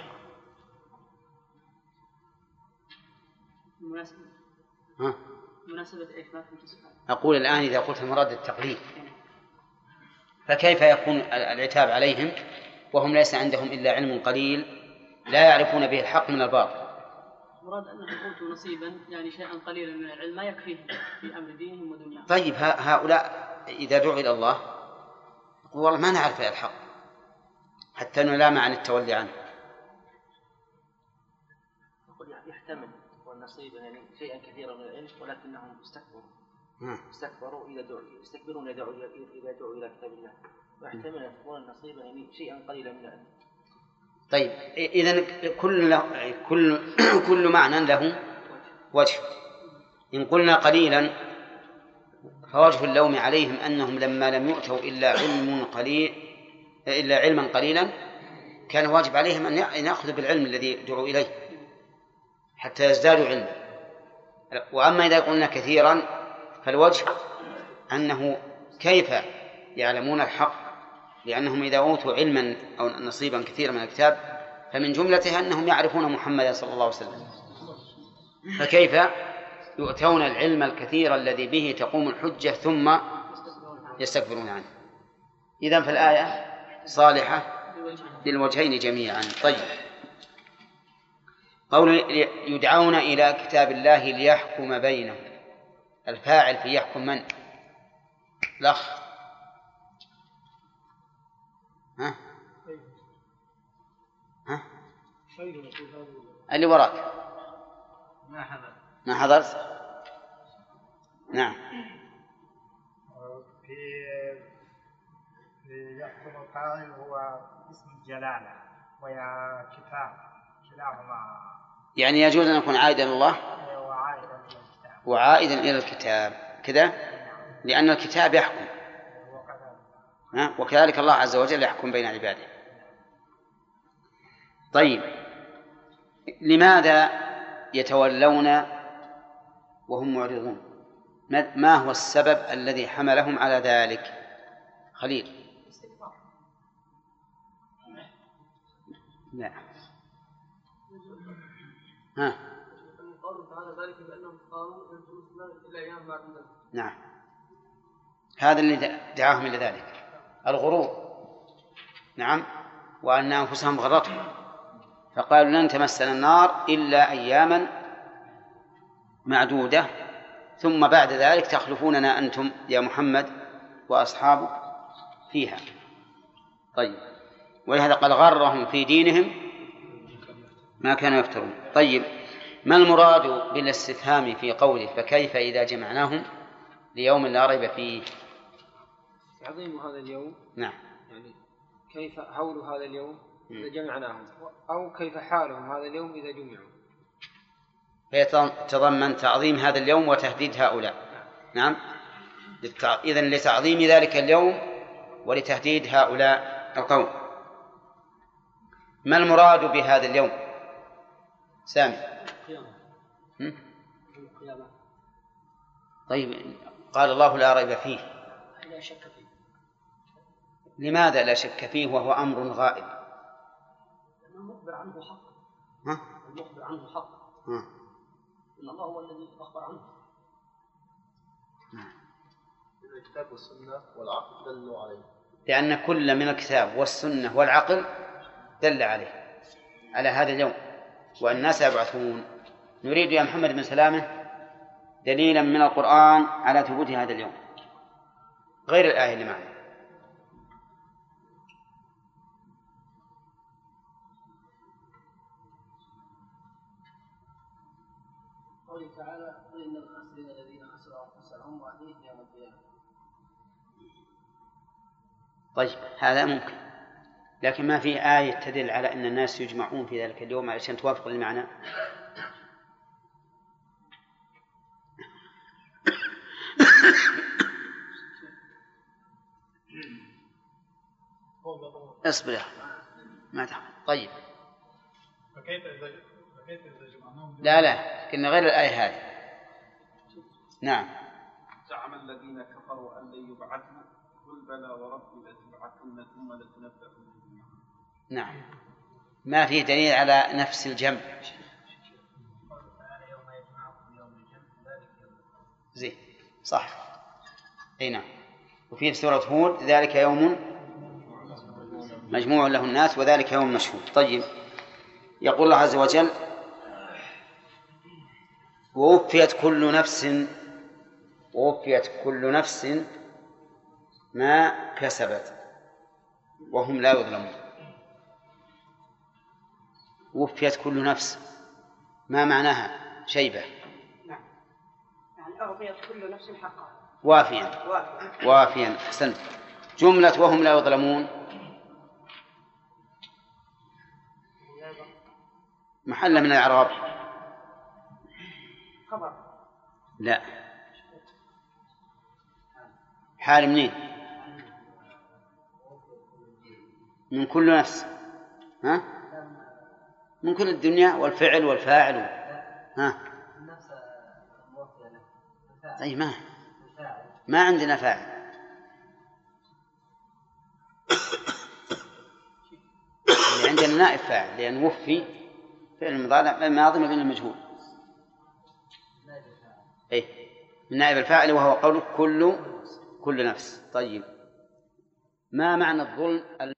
مناسبة. ها؟ مناسبة السؤال. أقول الآن إذا قلت المراد التقليد فكيف يكون ال- العتاب عليهم وهم ليس عندهم إلا علم قليل لا يعرفون به الحق من الباطل؟ مراد انهم اوتوا نصيبا يعني شيئا قليلا من العلم ما يكفيهم في أمر دينهم ودنياهم. طيب هؤلاء إذا دعوا إلى الله يقول والله ما نعرف الحق حتى نلام عن التولي عنه. يقول يحتمل والنصيب يعني شيئا كثيرا من العلم ولكنهم استكبروا نعم. استكبروا إذا دعوا يستكبرون إذا دعوا إذا دعوا إلى كتاب الله. ويحتمل أن يكون النصيب يعني شيئا قليلا من العلم. طيب إذا كل كل كل معنى له وجه. إن قلنا قليلا فوجه اللوم عليهم أنهم لما لم يؤتوا إلا علم قليل إلا علما قليلا كان واجب عليهم أن يأخذوا بالعلم الذي دعوا إليه حتى يزدادوا علما. وأما إذا قلنا كثيرا فالوجه أنه كيف يعلمون الحق لأنهم إذا أوتوا علما أو نصيبا كثيرا من الكتاب فمن جملته أنهم يعرفون محمدا صلى الله عليه وسلم. فكيف يؤتون العلم الكثير الذي به تقوم الحجة ثم يستكبرون عنه؟ إذا فالآية صالحة للوجهين جميعا. طيب. قول يدعون إلى كتاب الله ليحكم بينهم. الفاعل في يحكم من؟ الأخ. اللي وراك. ما حضر. ما حضرت؟ نعم. في في يحكم الفاعل هو اسم الجلالة ويا كتاب كلاهما. يعني يجوز أن يكون عائدا الله وعائدا إلى الكتاب. وعائدا إلى الكتاب. كذا؟ لأن الكتاب يحكم. ها؟ وكذلك الله عز وجل يحكم بين عباده. طيب. لماذا يتولون وهم معرضون؟ ما- هو السبب الذي حملهم على ذلك؟ خليل. لا. ها. نعم. هذا اللي دعاهم إلى ذلك. الغرور. نعم. وأن أنفسهم غرتهم. فقالوا لن تمسنا النار إلا أياما معدودة ثم بعد ذلك تخلفوننا أنتم يا محمد وأصحابك فيها. طيب. ولهذا قال غرهم في دينهم ما كانوا يفترون. طيب. ما المراد بالاستفهام في قوله فكيف إذا جمعناهم ليوم لا ريب فيه؟ عظيم هذا اليوم؟ نعم. يعني كيف هول هذا اليوم؟ إذا. جمعناهم. أو كيف حالهم؟ هذا اليوم إذا جمعوا. فيتضمن تعظيم هذا اليوم وتهديد هؤلاء. نعم. إذن لتعظيم ذلك اليوم ولتهديد هؤلاء القوم. ما المراد بهذا اليوم؟ سامي. طيب قال الله لا ريب فيه. لا شك فيه. لماذا لا شك فيه وهو أمر غائب؟ المخبر عنه حق ها؟ المخبر عنه حق ها. إن الله هو الذي أخبر عنه. الكتاب والسنة والعقل دلوا عليه. لأن كل من الكتاب والسنة والعقل دل عليه على هذا اليوم. والناس يبعثون. نريد يا محمد بن سلامة دليلا من القرآن على ثبوت هذا اليوم. غير الآية اللي معنا. طيب هذا ممكن. لكن ما في آية تدل على أن الناس يجمعون في ذلك اليوم عشان توافق المعنى؟ اصبر يا أخي. ما تحمل طيب. فكيف إذا فكيف إذا جمعناهم لا لا كنا غير الآية هذه. نعم. زعم الذين كفروا أن لن يبعثوا قل بلى وربي نعم. ما في دليل على نفس الجمع. زين. صح. أي نعم. وفي في سورة هود ذلك يوم مجموع له الناس وذلك يوم مشهود. طيب. يقول الله عز وجل ووفيت كل نفس ووفيت كل نفس ما كسبت. وهم لا يظلمون. وفيت كل نفس. ما معناها؟ شيبة. يعني أعطيت كل نفس حقها. وافيا. وافيا. وافيا. أحسنت جملة وهم لا يظلمون. محل من الإعراب. خبر. لا. حال منين؟ من كل نفس. ها؟ من كل الدنيا والفعل والفاعل. ها؟ أي ما ما عندنا فاعل. اللي عندنا نائب فاعل لأن وفي فعل المضارع ماضي مبني المجهول أي من نائب الفاعل وهو قوله كل كل نفس. طيب. ما معنى الظلم